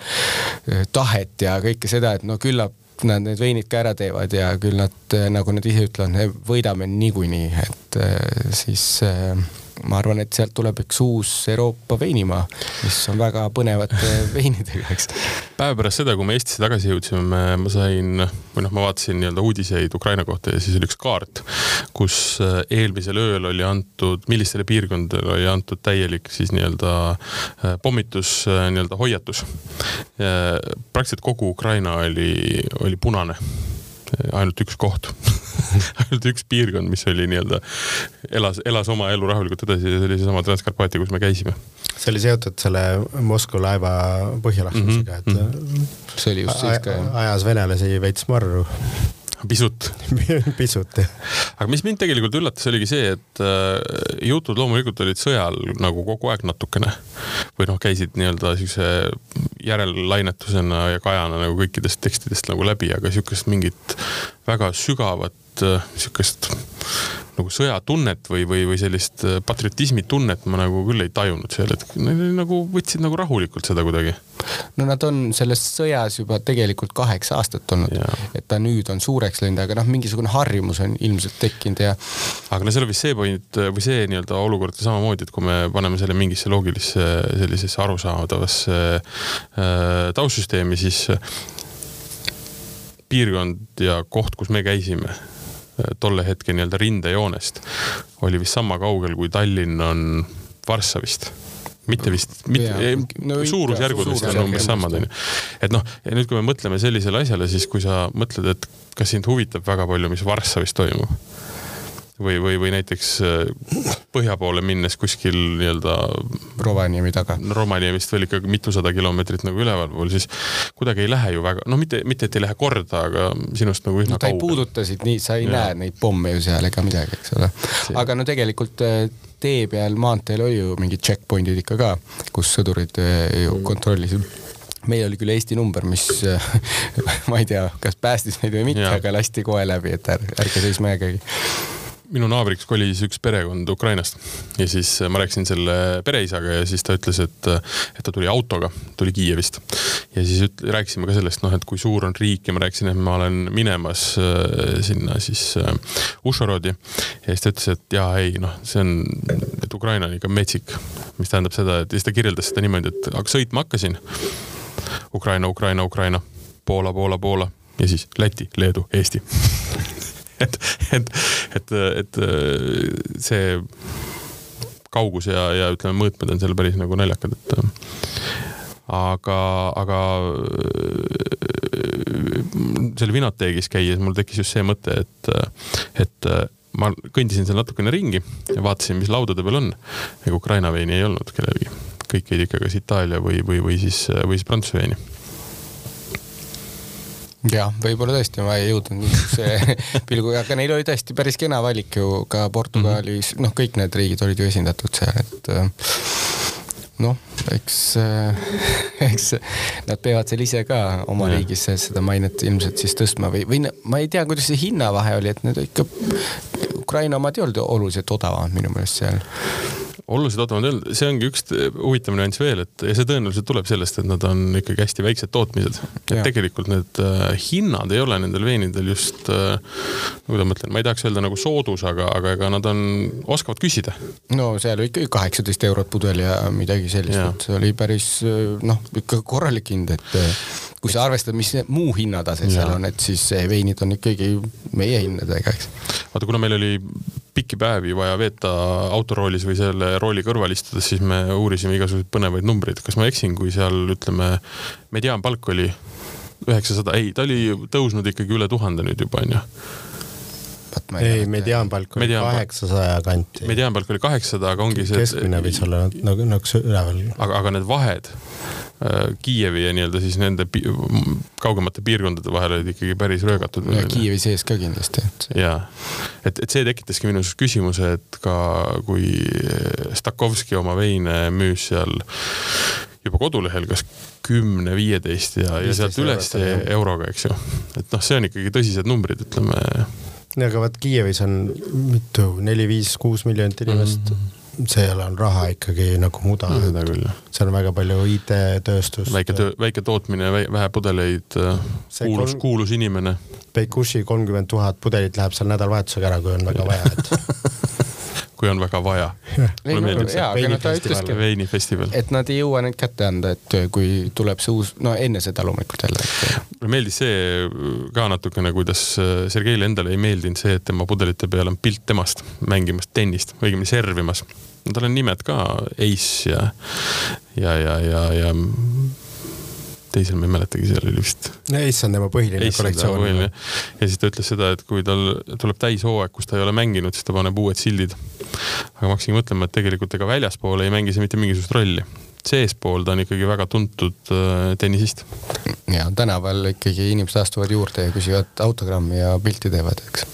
ja kõike seda, et no küllap nad need veinid ka ära teevad ja küll nad, nagu nad ise ütlevad, võidame niikuinii, et eh, siis äh, ma arvan, et sealt tuleb üks uus Euroopa veinimaa, mis on väga põnevate veinidega, eks. päev pärast seda, kui me Eestisse tagasi jõudsime, ma sain, või noh, ma vaatasin nii-öelda uudiseid Ukraina kohta ja siis oli üks kaart, kus äh, eelmisel ööl oli antud, millistele piirkondadele oli antud täielik siis nii-öelda äh, pommitus, äh, nii-öelda hoiatus. praktiliselt kogu Ukraina oli, oli punane ainult üks koht ainult üks piirkond, mis oli nii-öelda, elas, elas oma elu rahulikult edasi ja see oli seesama Transkarpaatia, kus me käisime. see oli seotud selle Moskva laeva põhjalaskmisega mm, -hmm. et mhm. see oli just siis ka jah. ajas venelasi veits marru pisut pisut, jah. aga mis mind tegelikult üllatas, oligi see, et äh, jutud loomulikult olid sõjal nagu kogu aeg natukene. või noh, käisid nii-öelda siukse järellainetusena ja kajana nagu kõikidest tekstidest nagu läbi, aga siukest mingit väga sügavat äh, siukest nagu sõjatunnet või, või, või sellist äh, patriotismi tunnet ma nagu küll ei tajunud seal, et nagu võtsid nagu rahulikult seda kuidagi. no nad on selles sõjas juba tegelikult kaheksa aastat olnud, et ta nüüd on suureks läinud, aga noh, mingisugune harjumus on ilmselt tekkinud ja. aga no seal oli vist see point või see nii-öelda olukord samamoodi, et kui me paneme selle mingisse loogilisse sellisesse arusaadavasse äh, taustsüsteemi, siis piirkond ja koht, kus me käisime tolle hetke nii-öelda rindejoonest oli vist sama kaugel, kui Tallinn on Varssavist mitte vist, mitte, no, suurusjärgud vist on umbes samad, onju. et noh, ja nüüd, kui me mõtleme sellisele asjale, siis kui sa mõtled, et kas sind huvitab väga palju, mis Varssavis toimub või, või, või näiteks äh, põhja poole minnes kuskil nii-öelda. Rovaniemi taga. Rovaniemist veel ikkagi mitusada kilomeetrit nagu ülevalpool, siis kuidagi ei lähe ju väga, no mitte, mitte et ei lähe korda, aga sinust nagu üsna no, kaugel. ei puuduta sind nii, sa ei ja. näe neid pomme ju seal ega midagi, eks ole. aga no tegelikult äh, tee peal maanteel oli ju mingid checkpoint'id ikka ka, kus sõdurid äh, ju kontrollisid meil oli küll Eesti number, mis ma ei tea, kas päästis meid või mitte, aga lasti kohe läbi, et ärge, ärge seisma jäägegi minu naabriks kolis üks perekond Ukrainast ja siis äh, ma rääkisin selle pereisaga ja siis ta ütles, et, äh, et ta tuli autoga, tuli Kiievist. ja siis üt, rääkisime ka sellest, noh, et kui suur on riik ja ma rääkisin, et ma olen minemas äh, sinna siis äh, Ušhorodi. ja siis ta ütles, et jaa, ei noh, see on, et Ukraina on ikka metsik. mis tähendab seda, et siis ta kirjeldas seda niimoodi, et aga sõitma hakkasin. Ukraina, Ukraina, Ukraina, Poola, Poola, Poola ja siis Läti, Leedu, Eesti et, et, et, et see kaugus ja, ja ütleme, mõõtmed on seal päris nagu naljakad, et aga, aga seal Vinoteegis käies mul tekkis just see mõte, et, et ma kõndisin seal natukene ringi ja vaatasin, mis laudade peal on. ega Ukraina veini ei olnud kellelgi, kõik jäid ikka kas Itaalia või, või, või siis, või siis Prantsuse veini jah, võib-olla tõesti ma ei jõudnud niisuguse pilguga, aga neil oli tõesti päris kena valik ju ka Portugalis mm -hmm., noh, kõik need riigid olid ju esindatud seal, et noh, eks, äh, eks nad peavad seal ise ka oma ja. riigis seda mainet ilmselt siis tõstma või, või ma ei tea, kuidas see hinnavahe oli, et need ikka, Ukraina omad ei olnud oluliselt odavamad minu meelest seal oluliselt odavamad ei olnud, see ongi üks huvitav nüanss veel, et ja see tõenäoliselt tuleb sellest, et nad on ikkagi hästi väiksed tootmised. et tegelikult need äh, hinnad ei ole nendel veinidel just äh,, kuidas ma ütlen, ma ei tahaks öelda nagu soodus, aga, aga ega nad on, oskavad küsida. no seal ikkagi kaheksateist eurot pudel ja midagi sellist, et see oli päris noh, ikka korralik hind, et kui sa arvestad, mis muu hinnatase seal on, et siis veinid on ikkagi meie hindadega, eks. vaata, kuna meil oli pikki päevi vaja veeta autoroolis või selle rooli kõrval istudes, siis me uurisime igasuguseid põnevaid numbreid. kas ma eksin, kui seal ütleme, mediaanpalk oli üheksasada, ei, ta oli tõusnud ikkagi üle tuhande nüüd juba onju ei, mediaanpalk oli kaheksasaja kanti. mediaanpalk oli kaheksasada, aga ongi see. keskmine võis olla nagu, nagu üleval. aga, aga need vahed Kiievi ja nii-öelda siis nende pi kaugemate piirkondade vahel olid ikkagi päris röögatud. ja Kiievi sees ka kindlasti. ja, et, et see tekitaski minus küsimuse, et ka kui Stakovski oma veine müüs seal juba kodulehel kas kümne, viieteist ja, ja sealt üles euroga, eks ju. et noh, see on ikkagi tõsised numbrid, ütleme. aga vaat Kiievis on mitu, neli, viis, kuus miljonit inimest mm. -hmm seal on raha ikkagi nagu muda no,. seda küll, jah. seal on väga palju IT-tööstust. väike töö, väike tootmine, vähe pudeleid, äh, kuulus kuulus inimene. Peikuši kolmkümmend tuhat pudelit läheb seal nädalavahetusega ära, kui on väga vaja, et kui on väga vaja. mulle meeldib see. ütleski, veinifestival. et nad ei jõua neid kätte anda, et kui tuleb see uus, no enne seda loomulikult jälle et.... mulle meeldis see ka natukene, kuidas Sergeile endale ei meeldinud see, et tema pudelite peal on pilt temast mängimas tennist, õigemini servimas no tal on nimed ka Ace ja, ja, ja, ja, ja teisel ma ei mäletagi, seal oli vist. Ace on tema põhiline Ace kollektsioon. ja siis ta ütles seda, et kui tal tuleb täishooaeg, kus ta ei ole mänginud, siis ta paneb uued sildid. aga ma hakkasin mõtlema, et tegelikult ega väljaspool ei mängi see mitte mingisugust rolli seespool ta on ikkagi väga tuntud äh, tennisist. ja tänaval ikkagi inimesed astuvad juurde ja küsivad autogrammi ja pilti teevad, eks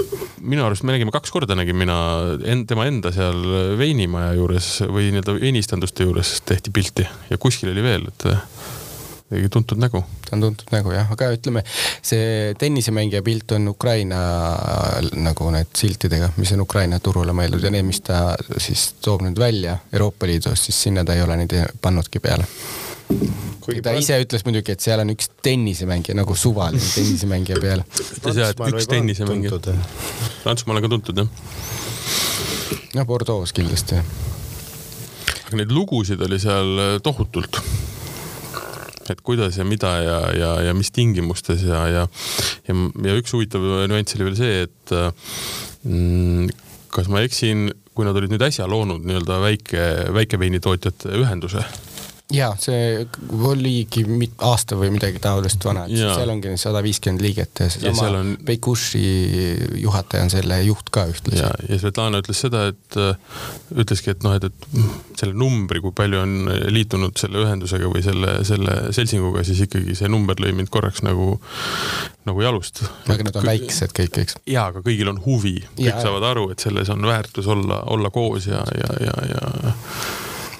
minu arust me nägime kaks korda nägin mina en, tema enda seal veinimaja juures või nii-öelda veinistanduste juures tehti pilti ja kuskil oli veel, et ikkagi tuntud nägu. ta on tuntud nägu jah, aga ütleme, see tennisemängija pilt on Ukraina nagu need siltidega, mis on Ukraina turule mõeldud ja need, mis ta siis toob nüüd välja Euroopa Liidust, siis sinna ta ei ole neid pannudki peale kuigi ta ise ütles muidugi, et seal on üks tennisemängija nagu suvaline tennisemängija peal. ütles jah, et üks tennisemängija. Prantsusmaal on ka tuntud jah. no Bordeaux kindlasti. aga neid lugusid oli seal äh, tohutult. Et kuidas ja mida ja, ja, ja mis tingimustes ja, ja, ja, ja üks huvitav nüanss oli veel see, et mm, kas ma eksin, kui nad olid nüüd äsja loonud nii-öelda väike, väikeveinitootjate ühenduse ja see oligi aasta või midagi taolist vana, seal ongi sada viiskümmend liiget ja seesama on... Peikuši juhataja on selle juht ka ühtlasi. ja, ja Svetlana ütles seda, et äh, ütleski, et noh, et, et selle numbri, kui palju on liitunud selle ühendusega või selle, selle seltsinguga, siis ikkagi see number lõi mind korraks nagu, nagu jalust. aga nad on väiksed kõik, eks? ja, aga kõigil on huvi, kõik ja, saavad aru, et selles on väärtus olla, olla koos ja, ja, ja, ja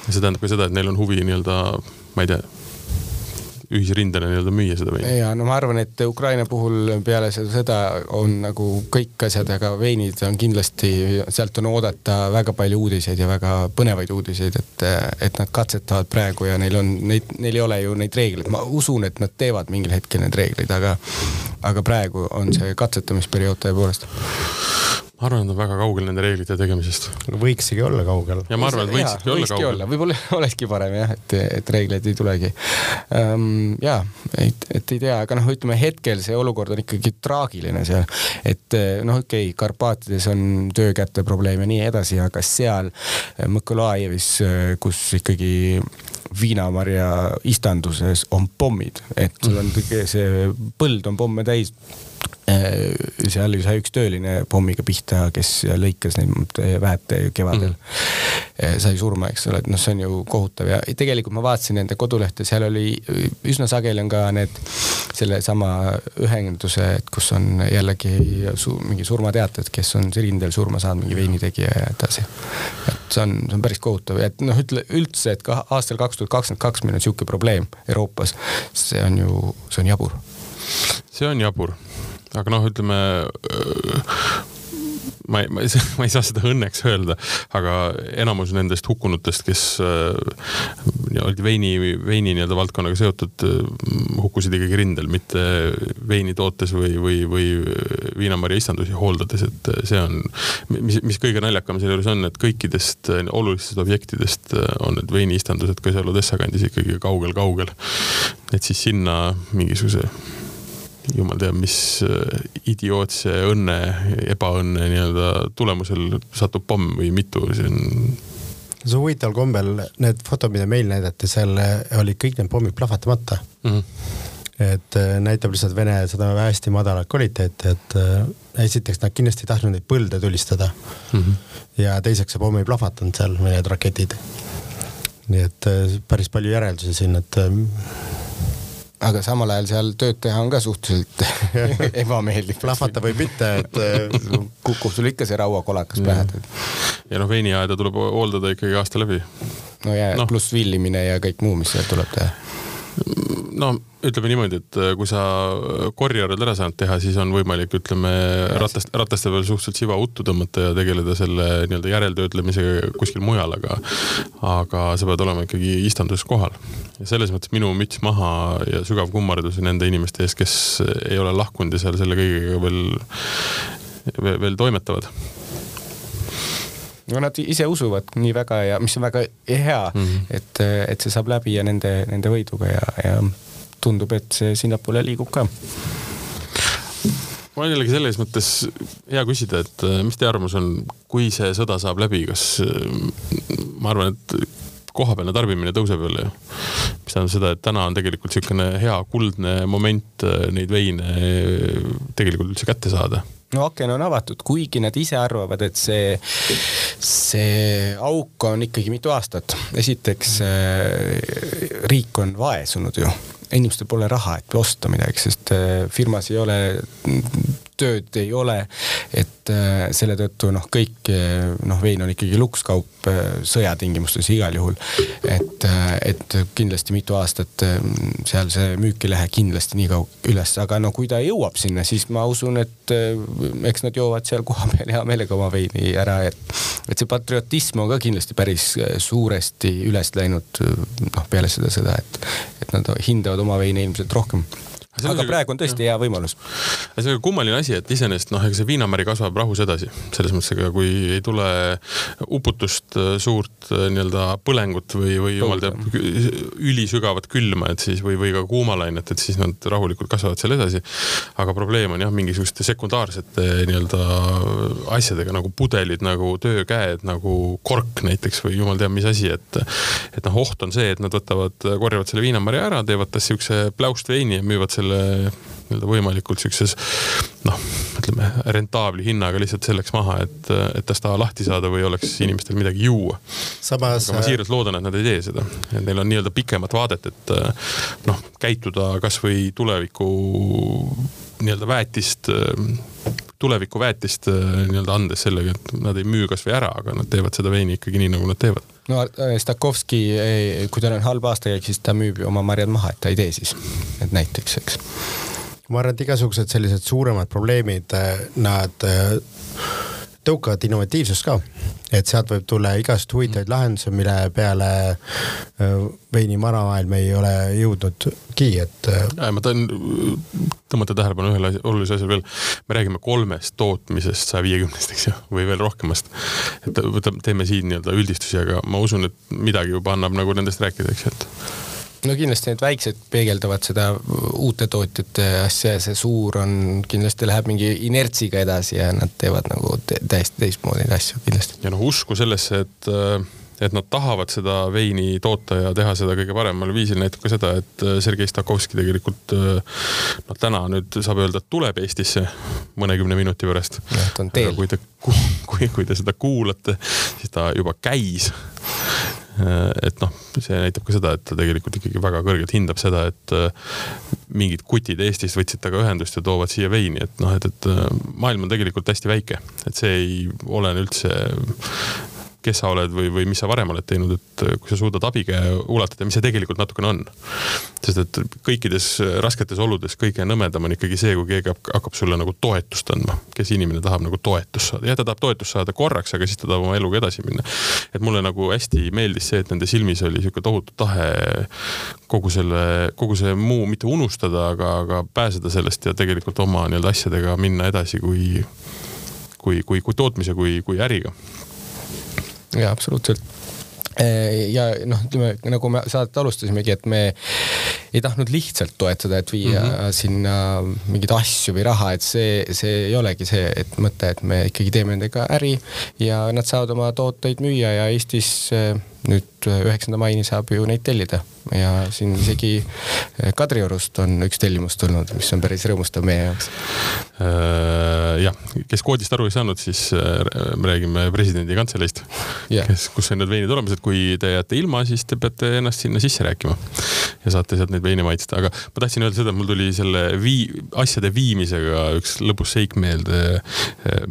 see tähendab ka seda, et neil on huvi nii-öelda, ma ei tea, ühisrindena nii-öelda müüa seda veini. ja no ma arvan, et Ukraina puhul peale seda, seda on nagu kõik asjad, aga veinid on kindlasti, sealt on oodata väga palju uudiseid ja väga põnevaid uudiseid, et, et nad katsetavad praegu ja neil on neid, neil ei ole ju neid reegleid, ma usun, et nad teevad mingil hetkel need reeglid, aga, aga praegu on see katsetamisperiood tõepoolest ma arvan, et on väga kaugel nende reeglite tegemisest. võiksigi olla kaugel. ja ma arvan, et võikski olla kaugel. võib-olla olekski parem jah, et, et reegleid ei tulegi um,. ja, et, et ei tea, aga noh, ütleme hetkel see olukord on ikkagi traagiline seal, et noh, okei okay,, Karpaatides on töökäte probleem ja nii edasi, aga seal Mõkolajevis, kus ikkagi viinamarja istanduses on pommid, et sul on see põld on pomme täis seal sai üks tööline pommiga pihta, kes lõikas neid väete kevadel mm. sai surma, eks ole, et noh, see on ju kohutav ja tegelikult ma vaatasin nende kodulehte, seal oli üsna sageli on ka need sellesama ühenduse, kus on jällegi su, mingi surmateated, kes on rindel surma saanud, mingi veinitegija ja nii edasi. et see on, see on päris kohutav ja et noh, ütle üldse, et ka aastal kaks tuhat kakskümmend kaks meil on sihuke probleem Euroopas, see on ju, see on jabur. see on jabur aga noh, ütleme ma ei, ma ei, ma ei saa seda õnneks öelda, aga enamus nendest hukkunutest, kes äh, olid veini, veini nii-öelda valdkonnaga seotud, hukkusid ikkagi rindel, mitte veini tootes või, või, või viinamarja istandusi hooldades, et see on, mis, mis kõige naljakam sealjuures on, et kõikidest olulistest objektidest on need veiniistandused ka seal Odessa kandis ikkagi kaugel-kaugel. et siis sinna mingisuguse jumal teab, mis äh, idiootse õnne, ebaõnne nii-öelda tulemusel satub pomm või mitu, see on. see on huvitaval kombel, need fotod, mida meil näidati, seal olid kõik need pommid plahvatamata mm. -hmm. et äh, näitab lihtsalt Vene seda hästi madalat kvaliteeti, et äh, esiteks nad kindlasti ei tahtnud neid põlde tulistada mm. -hmm. ja teiseks see pomm ei plahvatanud seal, need raketid. nii et päris palju järeldusi siin, et aga samal ajal seal tööd teha on ka suhteliselt ebameeldiv. plahvata või mitte, et kukub sul ikka see rauakolakas pähe. ja noh, veiniaeda tuleb hooldada ikkagi aasta läbi. no ja no. pluss villimine ja kõik muu, mis seal tuleb teha no ütleme niimoodi, et äh, kui sa korjari oled ära saanud teha, siis on võimalik, ütleme ratast, rataste peal suhteliselt siva uttu tõmmata ja tegeleda selle nii-öelda järeltöötlemisega kuskil mujal, aga, aga sa pead olema ikkagi istanduses kohal. ja selles mõttes minu müts maha ja sügav kummardus nende inimeste ees, kes ei ole lahkunud ja seal selle kõigega veel, veel, veel toimetavad no nad ise usuvad nii väga ja mis on väga hea mm, -hmm. et, et see saab läbi ja nende, nende võiduga ja, ja tundub, et see sinnapoole liigub ka mul on jällegi selles mõttes hea küsida, et mis teie arvamus on, kui see sõda saab läbi, kas ma arvan, et kohapealne tarbimine tõuseb jälle ju. mis tähendab seda, et täna on tegelikult niisugune hea kuldne moment neid veine tegelikult üldse kätte saada no aken on avatud, kuigi nad ise arvavad, et see, see auk on ikkagi mitu aastat. esiteks äh, riik on vaesunud ju, inimestel pole raha, et osta midagi, sest äh, firmas ei ole tööd ei ole. et äh, selle tõttu noh, kõik noh, vein on ikkagi lukskaup äh, sõjatingimustes igal juhul. et, äh, et kindlasti mitu aastat seal see müük ei lähe kindlasti nii kaugele üles, aga no kui ta jõuab sinna, siis ma usun, et eks nad joovad seal kohapeal hea meelega oma veini ära, et, et see patriotism on ka kindlasti päris suuresti üles läinud noh, peale seda sõda, et, et nad hindavad oma veine ilmselt rohkem aga praegu on tõesti hea võimalus. see on kummaline asi, et iseenesest noh, ega see viinamäri kasvab rahus edasi, selles mõttes, ega kui ei tule uputust, äh, suurt äh, nii-öelda põlengut või, või jumal teab, ülisügavat külma, et siis või, või ka kuumalainet, et siis nad rahulikult kasvavad seal edasi. aga probleem on jah, mingisuguste sekundaarsete nii-öelda asjadega nagu pudelid, nagu töökäed, nagu kork näiteks või jumal teab mis asi, et et noh, oht on see, et nad võtavad, korjavad selle viinamarja ära, teevad tast siukse pläustveini ja müüvad selle selle nii-öelda võimalikult siukses noh, ütleme rentaabli hinnaga lihtsalt selleks maha, et, et tast lahti saada või oleks inimestel midagi juua. Samas... ma siiralt loodan, et nad ei tee seda, et neil on nii-öelda pikemat vaadet, et noh, käituda kasvõi tuleviku nii-öelda väetist tuleviku väetist nii-öelda andes sellega, et nad ei müü kasvõi ära, aga nad teevad seda veini ikkagi nii, nagu nad teevad. No Stakovski, kui tal on halb aastakäik, siis ta müüb oma marjad maha, et ta ei tee siis, et näiteks, eks. Ma arvan, et igasugused sellised suuremad probleemid, nad tõukavad innovatiivsust ka, et sealt võib tulla igast huvitavaid lahendusi, mille peale veini maramaailm ei ole jõudnudki, et. Ma tahan tõmmata tähelepanu ühele olulisele asjale veel. me räägime kolmest tootmisest saja viiekümnest, eks ju, või veel rohkemast. et võtame, teeme siin nii-öelda üldistusi, aga ma usun, et midagi juba annab nagu nendest rääkida, eks ju, et no kindlasti need väiksed peegeldavad seda uute tootjate asja ja see suur on, kindlasti läheb mingi inertsiga edasi ja nad teevad nagu täiesti teistmoodi neid asju kindlasti. ja noh, usku sellesse, et et nad tahavad seda veini toota ja teha seda kõige paremal viisil, näitab ka seda, et Sergei Stakovski tegelikult noh, täna nüüd saab öelda, et tuleb Eestisse mõnekümne minuti pärast. kui te, kui, kui te seda kuulate, siis ta juba käis et noh, see näitab ka seda, et ta tegelikult ikkagi väga kõrgelt hindab seda, et äh, mingid kutid Eestist võtsid temaga ühendust ja toovad siia veini, et noh, et, et äh, maailm on tegelikult hästi väike, et see ei olene üldse kes sa oled või, või mis sa varem oled teinud, et kui sa suudad abikäe ulatada, mis see tegelikult natukene on. sest et kõikides rasketes oludes kõige nõmedam on ikkagi see, kui keegi hakkab sulle nagu toetust andma, kes inimene tahab nagu toetust saada, jah, ta tahab toetust saada korraks, aga siis ta tahab oma eluga edasi minna. et mulle nagu hästi meeldis see, et nende silmis oli sihuke tohutu tahe kogu selle, kogu see muu mitte unustada, aga, aga pääseda sellest ja tegelikult oma nii-öelda asjadega minna edasi kui, kui, kui, kui tootmise, kui, kui äriga jaa, absoluutselt ja noh, ütleme nagu me saadet alustasimegi, et me ei tahtnud lihtsalt toetada, et viia mm -hmm. sinna mingeid asju või raha, et see, see ei olegi see, et mõte, et me ikkagi teeme nendega äri ja nad saavad oma tooteid müüa ja Eestis nüüd üheksanda maini saab ju neid tellida ja siin isegi eh, Kadriorust on üks tellimus tulnud, mis on päris rõõmustav meie jaoks. Äh, jah, kes koodist aru ei saanud, siis äh, me räägime presidendi kantseleist yeah., kes, kus on need veinid olemas, et kui te jääte ilma, siis te peate ennast sinna sisse rääkima ja saate sealt neid veine maitsta, aga ma tahtsin öelda seda, et mul tuli selle vii-, asjade viimisega üks lõbus seik meelde.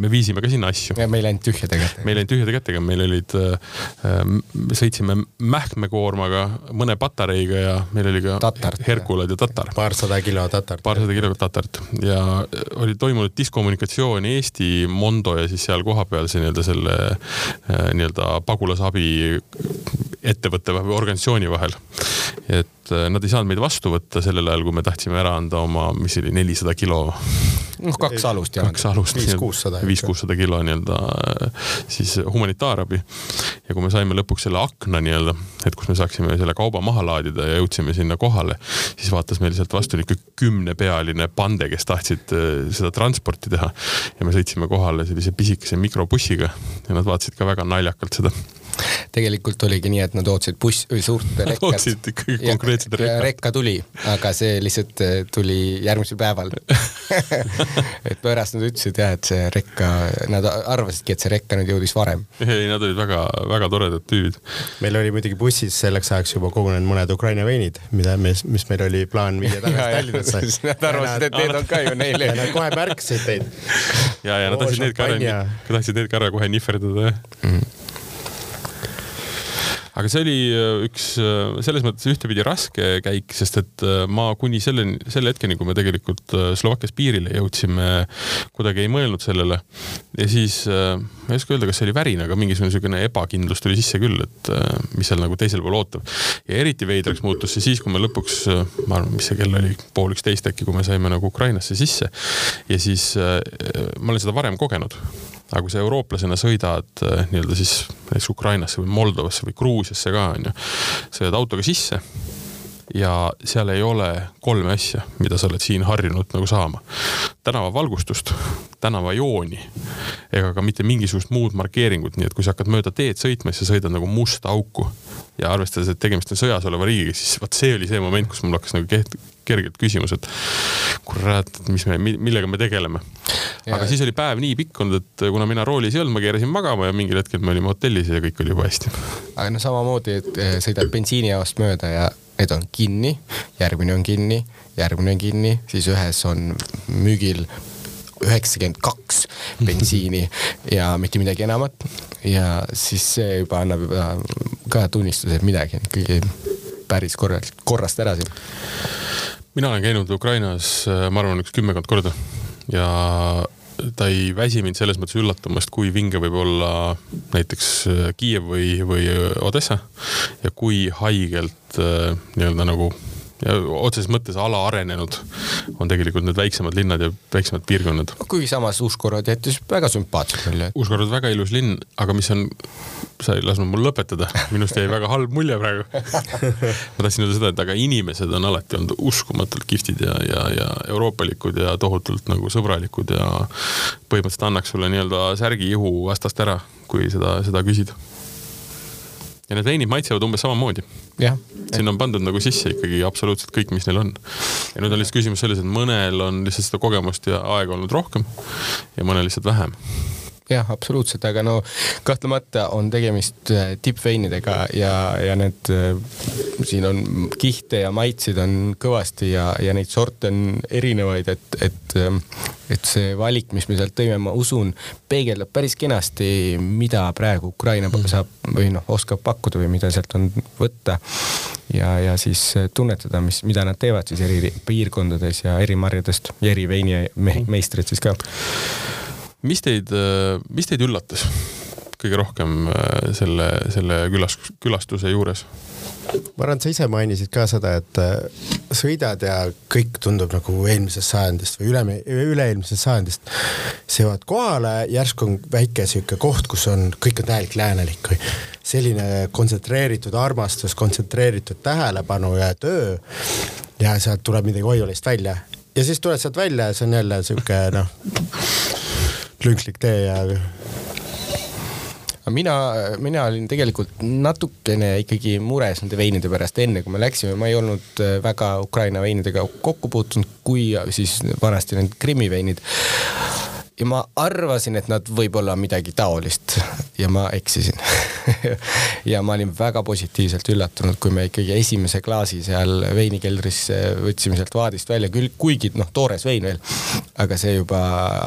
me viisime ka sinna asju. ja meil ei läinud tühjade kätega. meil ei läinud tühjade kätega, meil olid äh,, sõitsime mähkmekoormaga mõne patareiga ja meil oli ka tatart, Herkulad ja tatar. paarsada kilo tatart. paarsada kilo tatart ja oli toimunud diskommunikatsioon Eesti, Mondo ja siis seal kohapeal see nii-öelda selle äh, nii-öelda pagulasabi ettevõtte või organisatsiooni vahel. et äh, nad ei saanud meid vastu võtta sellel ajal, kui me tahtsime ära anda oma, mis oli nelisada kilo. noh, kaks alust. kaks alust. viis-kuussada. viis-kuussada kilo nii-öelda äh, siis humanitaarabi. ja kui me saime lõpuks selle akna nii-öelda, et kus me saaksime selle kauba maha laadida ja jõudsime sinna kohale, siis vaatas meil sealt vastu niisugune kümnepealine pande, kes tahtsid äh, seda transporti teha. ja me sõitsime kohale sellise pisikese mikrobussiga ja nad vaatasid ka väga naljakalt seda tegelikult oligi nii, et nad ootasid buss või suurt rekkat. ootasid ikkagi konkreetset rekka. rekka tuli, aga see lihtsalt eh, tuli järgmisel päeval et pärast nad ütlesid jah, et see rekka, nad arvasidki, et see rekka nüüd jõudis varem. ei, nad olid väga-väga toredad tüübid. meil oli muidugi bussis selleks ajaks juba kogunenud mõned Ukraina veinid, mida me, mis meil oli plaan viia tagasi Tallinnasse. Nad arvasid, et need on ka ju neile. ja nad kohe märkasid teid. ja, ja nad tahtsid need ka ära, tahtsid need ka ära kohe nihverdada jah mm -hmm aga see oli äh, üks äh, selles mõttes ühtepidi raske käik, sest et äh, ma kuni selleni, selle hetkeni, kui me tegelikult Slovakkias piirile jõudsime, kuidagi ei mõelnud sellele. ja siis ma ei oska öelda, kas see oli värin, aga mingisugune niisugune ebakindlus tuli sisse küll, et mis seal nagu teisel pool ootab. ja eriti veidraks muutus see siis, kui me lõpuks, ma arvan, mis see kell oli, pool üksteist äkki, kui me saime nagu Ukrainasse sisse. ja siis ma olen seda varem kogenud aga kui sa eurooplasena sõidad äh, nii-öelda siis näiteks Ukrainasse või Moldovasse või Gruusiasse ka onju, sõidad autoga sisse ja seal ei ole kolme asja, mida sa oled siin harjunud nagu saama. tänavavalgustust, tänavajooni ega ka mitte mingisugust muud markeeringut, nii et kui sa hakkad mööda teed sõitma, siis sa sõidad nagu musta auku. ja arvestades, et tegemist on sõjas oleva riigiga, siis vot see oli see moment, kus mul hakkas nagu keht-, kergelt küsimus, et kurat, mis me, millega me tegeleme. aga siis oli päev nii pikk olnud, et kuna mina roolis ei olnud, ma keerasin magama ja mingil hetkel me olime hotellis ja kõik oli juba hästi. aga no samamoodi, et eh, sõidad bensiinijaost mööda ja need on kinni, järgmine on kinni, järgmine on kinni, siis ühes on müügil üheksakümmend kaks bensiini ja mitte midagi enamat. ja siis see juba annab juba ka tunnistuse, et midagi on ikkagi päris korralikult korrast ära siin? Mina olen käinud Ukrainas, äh, ma arvan, üks kümmekond korda. Ja ta ei väsi mind selles mõttes üllatamast, kui vinge võib olla näiteks Kiiev või, või Odessa. Ja kui haigelt nii-öelda nagu otseses mõttes alaarenenud on tegelikult need väiksemad linnad ja väiksemad piirkonnad. kuigi samas Uus-Gorod jättis väga sümpaatselt mulje. Uus-Gorod väga ilus linn, aga mis on, sa ei lasknud mul lõpetada, minust jäi väga halb mulje praegu ma tahtsin öelda seda, et aga inimesed on alati olnud uskumatult kihvtid ja, ja, ja euroopalikud ja tohutult nagu sõbralikud ja põhimõtteliselt annaks sulle nii-öelda särgi ihu vastast ära, kui seda, seda küsid ja need veinid maitsevad umbes samamoodi. sinna on pandud nagu sisse ikkagi absoluutselt kõik, mis neil on. ja nüüd on lihtsalt küsimus selles, et mõnel on lihtsalt seda kogemust ja aega olnud rohkem ja mõnel lihtsalt vähem jah, absoluutselt, aga no kahtlemata on tegemist äh, tippveinidega ja, ja need äh, siin on kihte ja maitseid on kõvasti ja, ja neid sorte on erinevaid, et, et, ähm, et see valik, mis me sealt tõime, ma usun, peegeldab päris kenasti, mida praegu Ukraina mm. saab või noh, oskab pakkuda või mida sealt on võtta. ja, ja siis tunnetada, mis, mida nad teevad siis eri piirkondades ja eri marjadest ja eri veinimeistrid siis ka mis teid, mis teid üllatas kõige rohkem äh, selle, selle külas, külastuse juures? ma arvan, et sa ise mainisid ka seda, et äh, sõidad ja kõik tundub nagu eelmisest sajandist või üle, üle-eelmisest sajandist. sa jõuad kohale, järsku on väike sihuke koht, kus on, kõik on täielik läänelik või selline kontsentreeritud armastus, kontsentreeritud tähelepanu ja töö. ja sealt tuleb midagi Oiolist välja ja siis tuled sealt välja ja see on jälle sihuke noh lünklik tee ja mina, mina olin tegelikult natukene ikkagi mures nende veinide pärast, enne kui me läksime, ma ei olnud äh, väga Ukraina veinidega kokku puutunud, kui siis vanasti need Krimmi veinid ja ma arvasin, et nad võib-olla midagi taolist ja ma eksisin. Ja ma olin väga positiivselt üllatunud, kui me ikkagi esimese klaasi seal veinikeldris võtsime sealt vaadist välja, küll kuigi noh, toores vein veel, aga see juba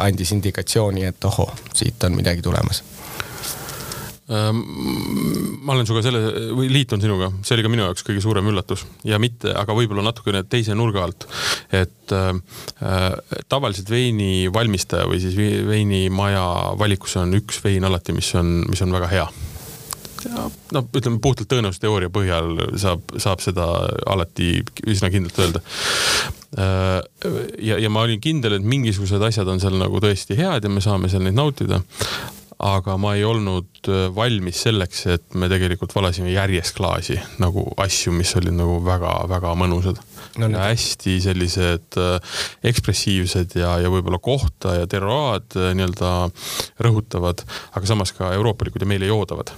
andis indikatsiooni, et ohoh, siit on midagi tulemas ma olen sinuga selle või liitun sinuga, see oli ka minu jaoks kõige suurem üllatus ja mitte, aga võib-olla natukene teise nurga alt. et äh, tavaliselt veini valmistaja või siis veinimaja valikus on üks vein alati, mis on, mis on väga hea no ütleme puhtalt tõenäosusteooria põhjal saab, saab seda alati üsna kindlalt öelda. ja, ja ma olin kindel, et mingisugused asjad on seal nagu tõesti head ja me saame seal neid nautida aga ma ei olnud äh, valmis selleks, et me tegelikult valasime järjest klaasi nagu asju, mis olid nagu väga-väga mõnusad no,. hästi sellised äh, ekspressiivsed ja, ja võib-olla kohta ja terroaad äh, nii-öelda rõhutavad, aga samas ka euroopalikud ja meile joodavad.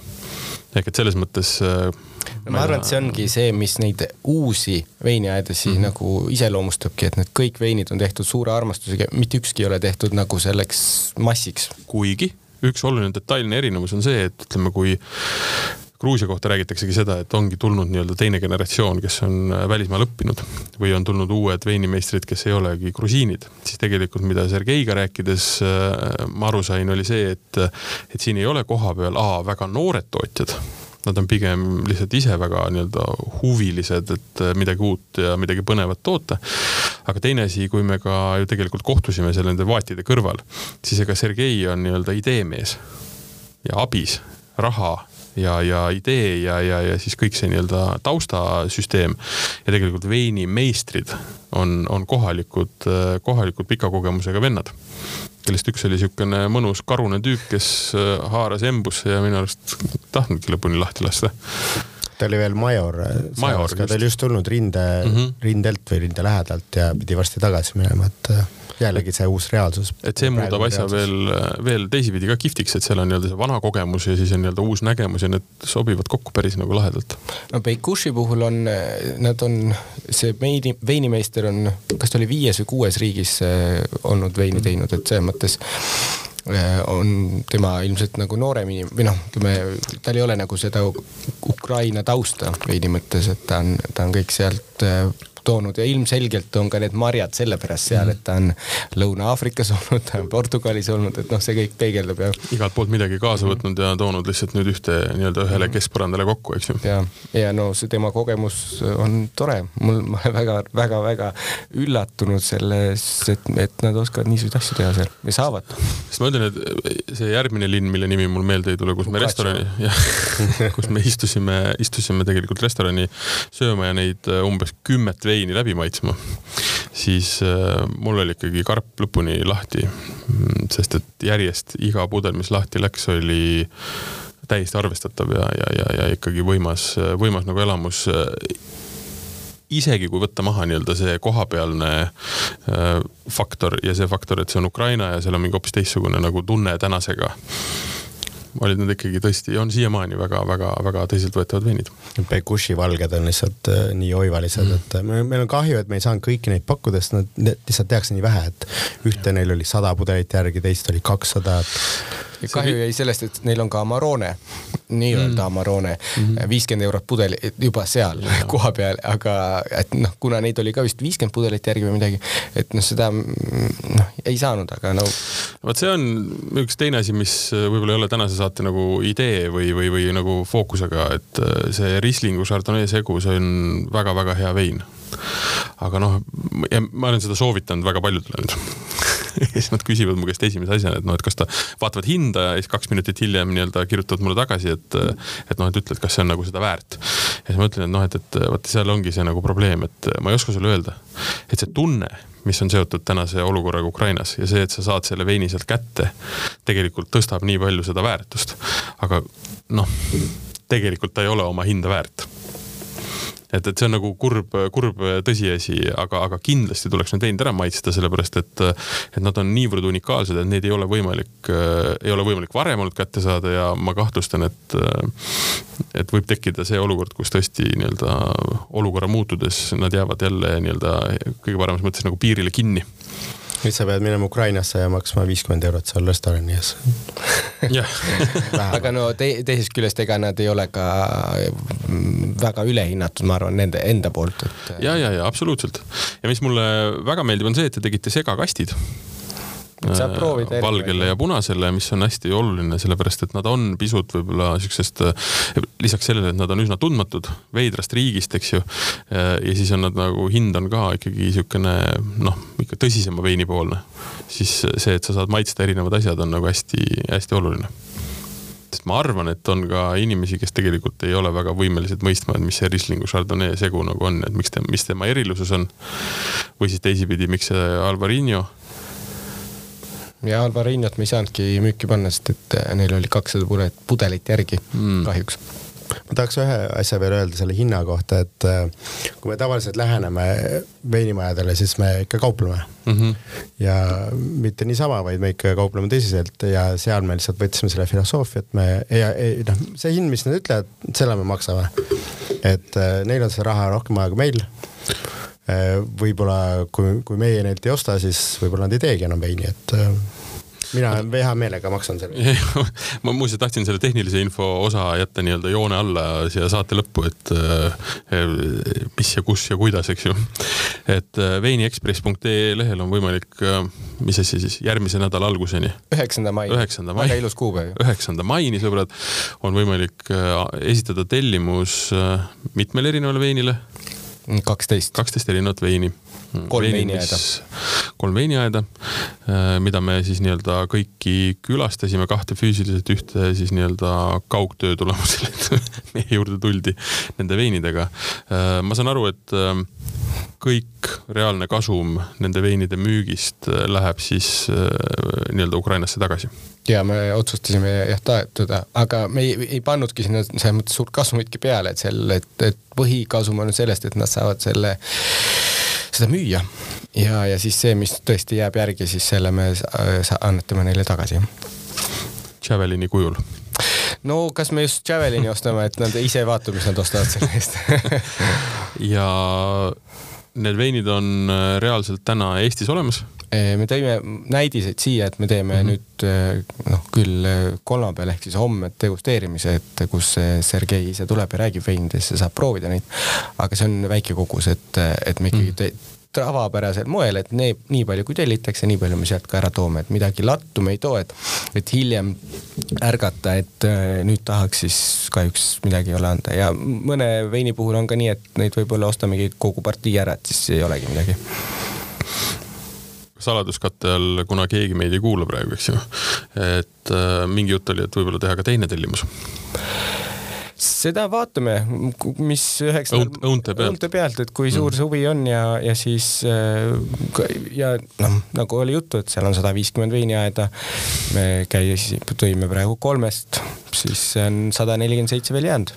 ehk et selles mõttes no, ma arvan, et see ongi see, mis neid uusi veiniaedasi mm -hmm. nagu iseloomustabki, et need kõik veinid on tehtud suure armastusega, mitte ükski ei ole tehtud nagu selleks massiks. kuigi üks oluline detailne erinevus on see, et ütleme, kui Gruusia kohta räägitaksegi seda, et ongi tulnud nii-öelda teine generatsioon, kes on äh, välismaal õppinud või on tulnud uued veinimeistrid, kes ei olegi grusiinid, siis tegelikult, mida Sergeiga rääkides äh, ma aru sain, oli see, et, et siin ei ole kohapeal A väga noored tootjad nad on pigem lihtsalt ise väga nii-öelda huvilised, et midagi uut ja midagi põnevat toota. aga teine asi, kui me ka ju tegelikult kohtusime seal nende vaatide kõrval, siis ega Sergei on nii-öelda ideemees ja abis, raha ja, ja idee ja, ja, ja siis kõik see nii-öelda taustasüsteem. ja tegelikult veinimeistrid on, on kohalikud, kohalikud pika kogemusega vennad kellest üks oli niisugune mõnus karune tüüp, kes äh, haaras embusse ja minu arust tahtnudki lõpuni lahti lasta ta oli veel major, major, ta oli just tulnud rinde mm, -hmm. rindelt või rinde lähedalt ja pidi varsti tagasi minema, et äh, jällegi see uus reaalsus. et see muudab asja reaalsus. veel, veel teisipidi ka kihvtiks, et seal on nii-öelda see vana kogemus ja siis on nii-öelda uus nägemus ja need sobivad kokku päris nagu lahedalt. no Beikushi puhul on, nad on, see veini, veinimeister on, kas ta oli viies või kuues riigis äh, olnud veini teinud, et selles mõttes äh, on tema ilmselt nagu noorem inimene või noh, ütleme, tal ei ole nagu seda Ukraina tausta veidi mõttes, et ta on, ta on kõik sealt äh, toonud ja ilmselgelt on ka need marjad sellepärast seal, et ta on Lõuna-Aafrikas olnud, ta on Portugalis olnud, et noh, see kõik peegeldub ja. igalt poolt midagi kaasa võtnud ja toonud lihtsalt nüüd ühte nii-öelda ühele keskpõrandale kokku, eks ju. ja, ja no see tema kogemus on tore, mul, ma olen väga-väga-väga üllatunud selles, et, et nad oskavad niisuguseid asju teha seal ja saavad. sest ma ütlen, et see järgmine linn, mille nimi mul meelde ei tule, kus me restorani, kus me istusime, istusime tegelikult restorani sööma ja neid umbes kümmet veini läbi maitsma, siis äh, mul oli ikkagi karp lõpuni lahti. sest et järjest iga pudel, mis lahti läks, oli täiesti arvestatav ja, ja, ja, ja ikkagi võimas, võimas nagu elamus isegi kui võtta maha nii-öelda see kohapealne äh, faktor ja see faktor, et see on Ukraina ja seal on mingi hoopis teistsugune nagu tunne tänasega olid nad ikkagi tõesti, on siiamaani väga-väga-väga tõsiseltvõetavad veinid. Bekushi valged on lihtsalt äh, nii oivalised mm., et meil, meil on kahju, et me ei saanud kõiki neid pakkuda, sest nad lihtsalt tehakse nii vähe, et ühte neil oli sada pudelit järgi, teist oli kakssada ja kahju jäi sellest, et neil on ka Amarone, nii-öelda mm. Amarone, mm-hmm. viiskümmend eurot pudel juba seal ja. koha peal, aga et noh, kuna neid oli ka vist viiskümmend pudelit järgi või midagi, et noh, seda noh, ei saanud, aga no. vot see on üks teine asi, mis võib-olla ei ole tänase saate nagu idee või, või, või nagu fookusega, et see Rieslingu Chardonnay segu, see on väga-väga hea vein aga noh, ma olen seda soovitanud väga paljudele nüüd ja siis nad küsivad mu käest esimese asjana, et noh, et kas ta vaatavad hinda ja siis kaks minutit hiljem nii-öelda kirjutavad mulle tagasi, et, et noh, et ütle, et kas see on nagu seda väärt. ja siis ma ütlen, et noh, et, et vaata, seal ongi see nagu probleem, et ma ei oska sulle öelda, et see tunne, mis on seotud tänase olukorraga Ukrainas ja see, et sa saad selle veini sealt kätte, tegelikult tõstab nii palju seda väärtust. aga noh, tegelikult ta ei ole oma hinda väärt et, et see on nagu kurb, kurb tõsiasi, aga, aga kindlasti tuleks need veinid ära maitsta, sellepärast et, et nad on niivõrd unikaalsed, et neid ei ole võimalik, ei ole võimalik varem olnud kätte saada ja ma kahtlustan, et, et võib tekkida see olukord, kus tõesti nii-öelda olukorra muutudes nad jäävad jälle nii-öelda kõige paremas mõttes nagu piirile kinni nüüd sa pead minema Ukrainasse ja maksma viiskümmend eurot seal restorani ees. jah aga no te teisest küljest, ega nad ei ole ka väga ülehinnatud, ma arvan, nende enda poolt, et. ja, ja, ja absoluutselt. ja mis mulle väga meeldib, on see, et te tegite segakastid äh, valgele ja punasele, mis on hästi oluline, sellepärast et nad on pisut võib-olla siuksest, äh, lisaks sellele, et nad on üsna tundmatud, veidrast riigist, eks ju. Äh, ja siis on nad nagu, hind on ka ikkagi siukene noh, ikka tõsisema veinipoolne. siis see, et sa saad maitsta erinevad asjad, on nagu hästi-hästi oluline sest ma arvan, et on ka inimesi, kes tegelikult ei ole väga võimelised mõistma, et mis see Rieslingu Chardonnay segu nagu on, et miks ta, mis tema erilisus on. või siis teisipidi, miks see Alvarinho ja Alvarinot me ei saanudki müüki panna, sest et äh, neil oli kakssada pudelit, pudelit järgi mm. kahjuks ma tahaks ühe asja veel öelda selle hinna kohta, et äh, kui me tavaliselt läheneme veinimajadele, siis me ikka kaupleme mm. -hmm. ja mitte niisama, vaid me ikka kaupleme tõsiselt ja seal me lihtsalt võtsime selle filosoofia, et me ja, noh, see hind, mis nad ütlevad, selle me maksame. et äh, neil on seda raha rohkem vaja kui meil võib-olla kui, kui meie neilt ei osta, siis võib-olla nad ei teegi enam veini, et äh, mina hea meelega maksan selle ma muuseas tahtsin selle tehnilise info osa jätta nii-öelda joone alla siia saate lõppu, et äh, mis ja kus ja kuidas, eks ju. et veiniexpress.ee lehel on võimalik, mis asi siis, järgmise nädala alguseni. üheksanda mai. üheksanda mai. väga ilus kuupäev. üheksanda maini, sõbrad, on võimalik esitada tellimus mitmele erinevale veinile kaksteist. kaksteist erinevat veini. Kolm veiniaeda. kolm veiniaeda, äh, mida me siis nii-öelda kõiki külastasime, kahte füüsiliselt, ühte siis nii-öelda kaugtöö tulemusel, et meie juurde tuldi nende veinidega. Äh, ma saan aru, et äh, kõik reaalne kasum nende veinide müügist läheb siis nii-öelda Ukrainasse tagasi ja me otsustasime jah toetada, aga me ei, ei pannudki sinna selles mõttes suurt kasumitki peale, et seal, et, et põhikasum on sellest, et nad saavad selle, seda müüa. ja, ja siis see, mis tõesti jääb järgi, siis selle me annetame neile tagasi. Javelini kujul no kas me just Javelini ostame, et nad ise vaatame, mis nad ostavad selle eest ja Need veinid on äh, reaalselt täna Eestis olemas me tõime näidiseid siia, et me teeme mm -hmm. nüüd noh, küll kolmapäeval ehk siis homme degusteerimise, et kus Sergei ise tuleb ja räägib veinidest ja saab proovida neid. aga see on väike kogus, et, et me ikkagi mm -hmm tavapärasel moel, et nii, nii palju kui tellitakse, nii palju me sealt ka ära toome, et midagi lattu me ei too, et, et hiljem ärgata, et äh, nüüd tahaks siis kahjuks midagi ei ole anda. Ja mõne veini puhul on ka nii, et neid võib-olla ostamegi kogu partii ära, et siis ei olegi midagi. Saladuskatte all, kuna keegi meid ei kuula praegu, eks ju. et äh, mingi jutt oli, et võib-olla teha ka teine tellimus seda vaatame, mis üheksa Õunt, õunte pealt, õunte pealt, et kui suur mm. see huvi on ja, ja siis äh, ja noh, nagu oli juttu, et seal on sada viiskümmend veiniaeda. me käisime, tõime praegu kolmest, siis on sada nelikümmend seitse veel jäänud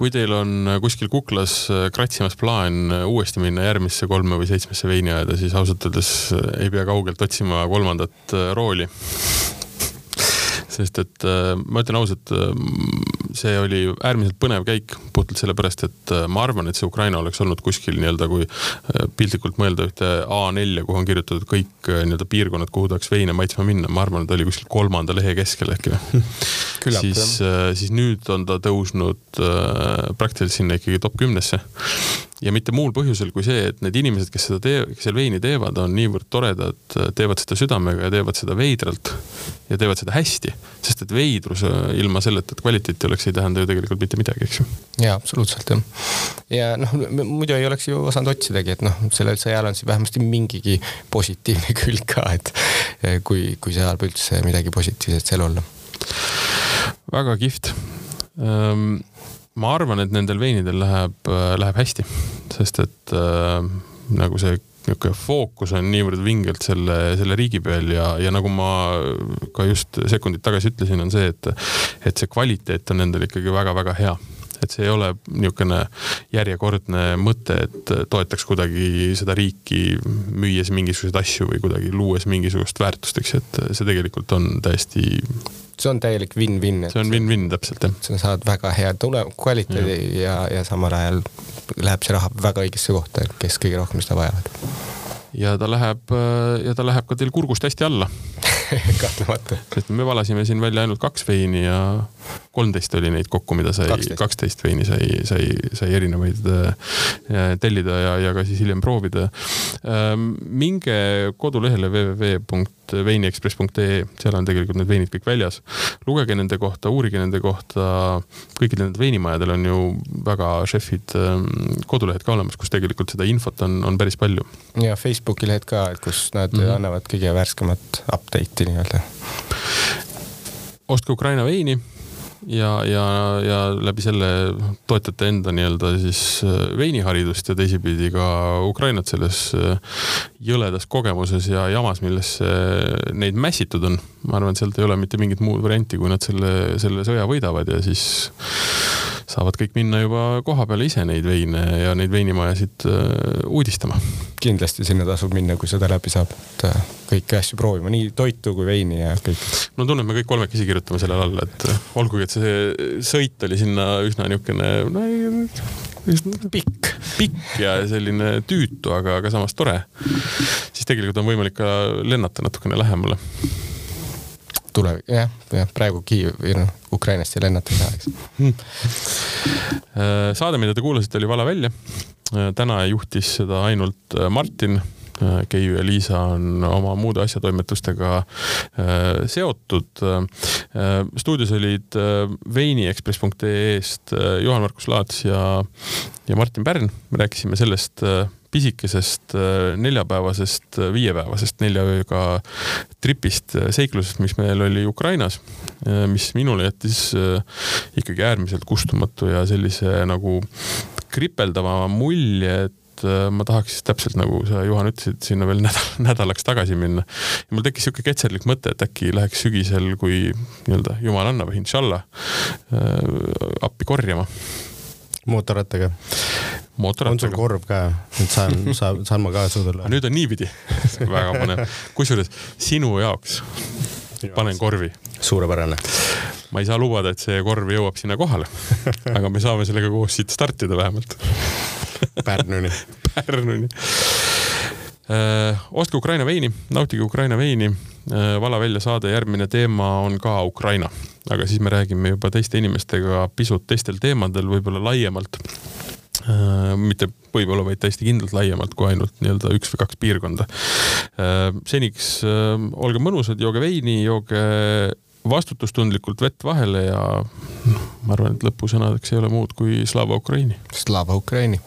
kui teil on kuskil kuklas äh, kratsimas plaan äh, uuesti minna järgmisse kolme või seitsmesse veiniaeda, siis ausalt öeldes äh, ei pea kaugelt otsima kolmandat rooli sest et äh, ma ütlen ausalt, äh, see oli äärmiselt põnev käik puhtalt sellepärast, et äh, ma arvan, et see Ukraina oleks olnud kuskil nii-öelda, kui piltlikult mõelda ühte A4-e, kuhu on kirjutatud kõik nii-öelda piirkonnad, kuhu tahaks veine maitsma minna, ma arvan, et oli kuskil kolmanda lehe keskel äkki või. siis, siis nüüd on ta tõusnud praktiliselt sinna ikkagi top kümnesse ja mitte muul põhjusel kui see, et need inimesed, kes seda tee-, kes seal veini teevad, on niivõrd toredad, teevad seda südamega ja teevad seda veidralt ja teevad seda hästi. sest et veidrus ilma selleta, et kvaliteeti oleks, ei tähenda ju tegelikult mitte midagi, eks ju. jaa, absoluutselt jah. ja noh, muidu ei oleks ju osanud otsidagi, et noh, sellel sõjal on siis vähemasti mingigi positiivne külg ka, et kui, kui see saab üldse midagi positiivset seal olla. väga kihvt um, ma arvan, et nendel veinidel läheb, äh, läheb hästi, sest et äh, nagu see niisugune fookus on niivõrd vingelt selle, selle riigi peal ja, ja nagu ma ka just sekundid tagasi ütlesin, on see, et, et see kvaliteet on nendel ikkagi väga-väga hea. Et see ei ole niisugune järjekordne mõte, et toetaks kuidagi seda riiki, müües mingisuguseid asju või kuidagi luues mingisugust väärtust, eks et see tegelikult on täiesti see on täielik win-win. see on win-win täpselt jah. sa saad väga hea tule-, kvaliteedi ja, ja, ja samal ajal läheb see raha väga õigesse kohta, kes kõige rohkem seda vajavad. ja ta läheb ja ta läheb ka teil kurgust hästi alla kahtlemata. sest me valasime siin välja ainult kaks veini ja kolmteist oli neid kokku, mida sai, kaksteist veini sai, sai, sai erinevaid äh, tellida ja, ja ka siis hiljem proovida ähm,. minge kodulehele www.veiniexpress.ee, seal on tegelikult need veinid kõik väljas. lugege nende kohta, uurige nende kohta. kõikidel nendel veinimajadel on ju väga šefid ähm, kodulehed ka olemas, kus tegelikult seda infot on, on päris palju. ja Facebooki lehed ka, et kus nad mm -hmm. annavad kõige värskemat update'i nii-öelda ostke Ukraina veini ja, ja, ja läbi selle toetate enda nii-öelda siis äh, veiniharidust ja teisipidi ka Ukrainat selles äh, jõledas kogemuses ja jamas, millesse neid mässitud on. ma arvan, et sealt ei ole mitte mingit muud varianti, kui nad selle, selle sõja võidavad ja siis saavad kõik minna juba koha peale ise neid veine ja neid veinimajasid äh, uudistama. kindlasti sinna tasub minna, kui sõda läbi saab, et äh, kõiki asju proovima, nii toitu kui veini ja kõik. no tunnen, me kõik kolmekesi kirjutame sellele alla, et äh, olgugi, et see sõit oli sinna üsna niisugune no, pikk, pikk ja selline tüütu, aga, aga samas tore, siis tegelikult on võimalik ka lennata natukene lähemale tulevik, jah, jah, praegu Kiiev või noh, Ukrainast ei lennata ei saa, eks hmm.. saade, mida te kuulasite, oli Vala välja. Äh, täna juhtis seda ainult äh, Martin. Keiu ja Liisa on oma muude asjatoimetustega seotud. stuudios olid veiniekspress.ee-st Juhan-Markus Laats ja, ja Martin Pärn. me rääkisime sellest pisikesest äh, neljapäevasest, äh, viiepäevasest nelja ööga tripist, äh, seiklusest, mis meil oli Ukrainas, mis minule jättis ikkagi äärmiselt kustumatu ja sellise nagu kripeldava mulje, et ma tahaks täpselt nagu sa, Juhan, ütlesid, sinna veel nädal, nädalaks tagasi minna. ja mul tekkis sihuke ketserlik mõte, et äkki läheks sügisel, kui nii-öelda jumal annab, inshallah, appi korjama. Mootorrattaga? on sul korv ka, et saan, saan, saan ma ka suudada? nüüd on niipidi väga põnev. kusjuures sinu jaoks panen korvi. suurepärane. ma ei saa lubada, et see korv jõuab sinna kohale aga me saame sellega koos siit startida vähemalt Pärnuni. Pärnuni. Ostke Ukraina veini, nautige Ukraina veini. vala välja saade, järgmine teema on ka Ukraina, aga siis me räägime juba teiste inimestega pisut teistel teemadel, võib-olla laiemalt mitte võib-olla, vaid täiesti kindlalt laiemalt kui ainult nii-öelda üks või kaks piirkonda. seniks olge mõnusad, jooge veini, jooge vastutustundlikult vett vahele ja noh, ma arvan, et lõpusõnadeks ei ole muud kui Slava Ukraini. Slava Ukraini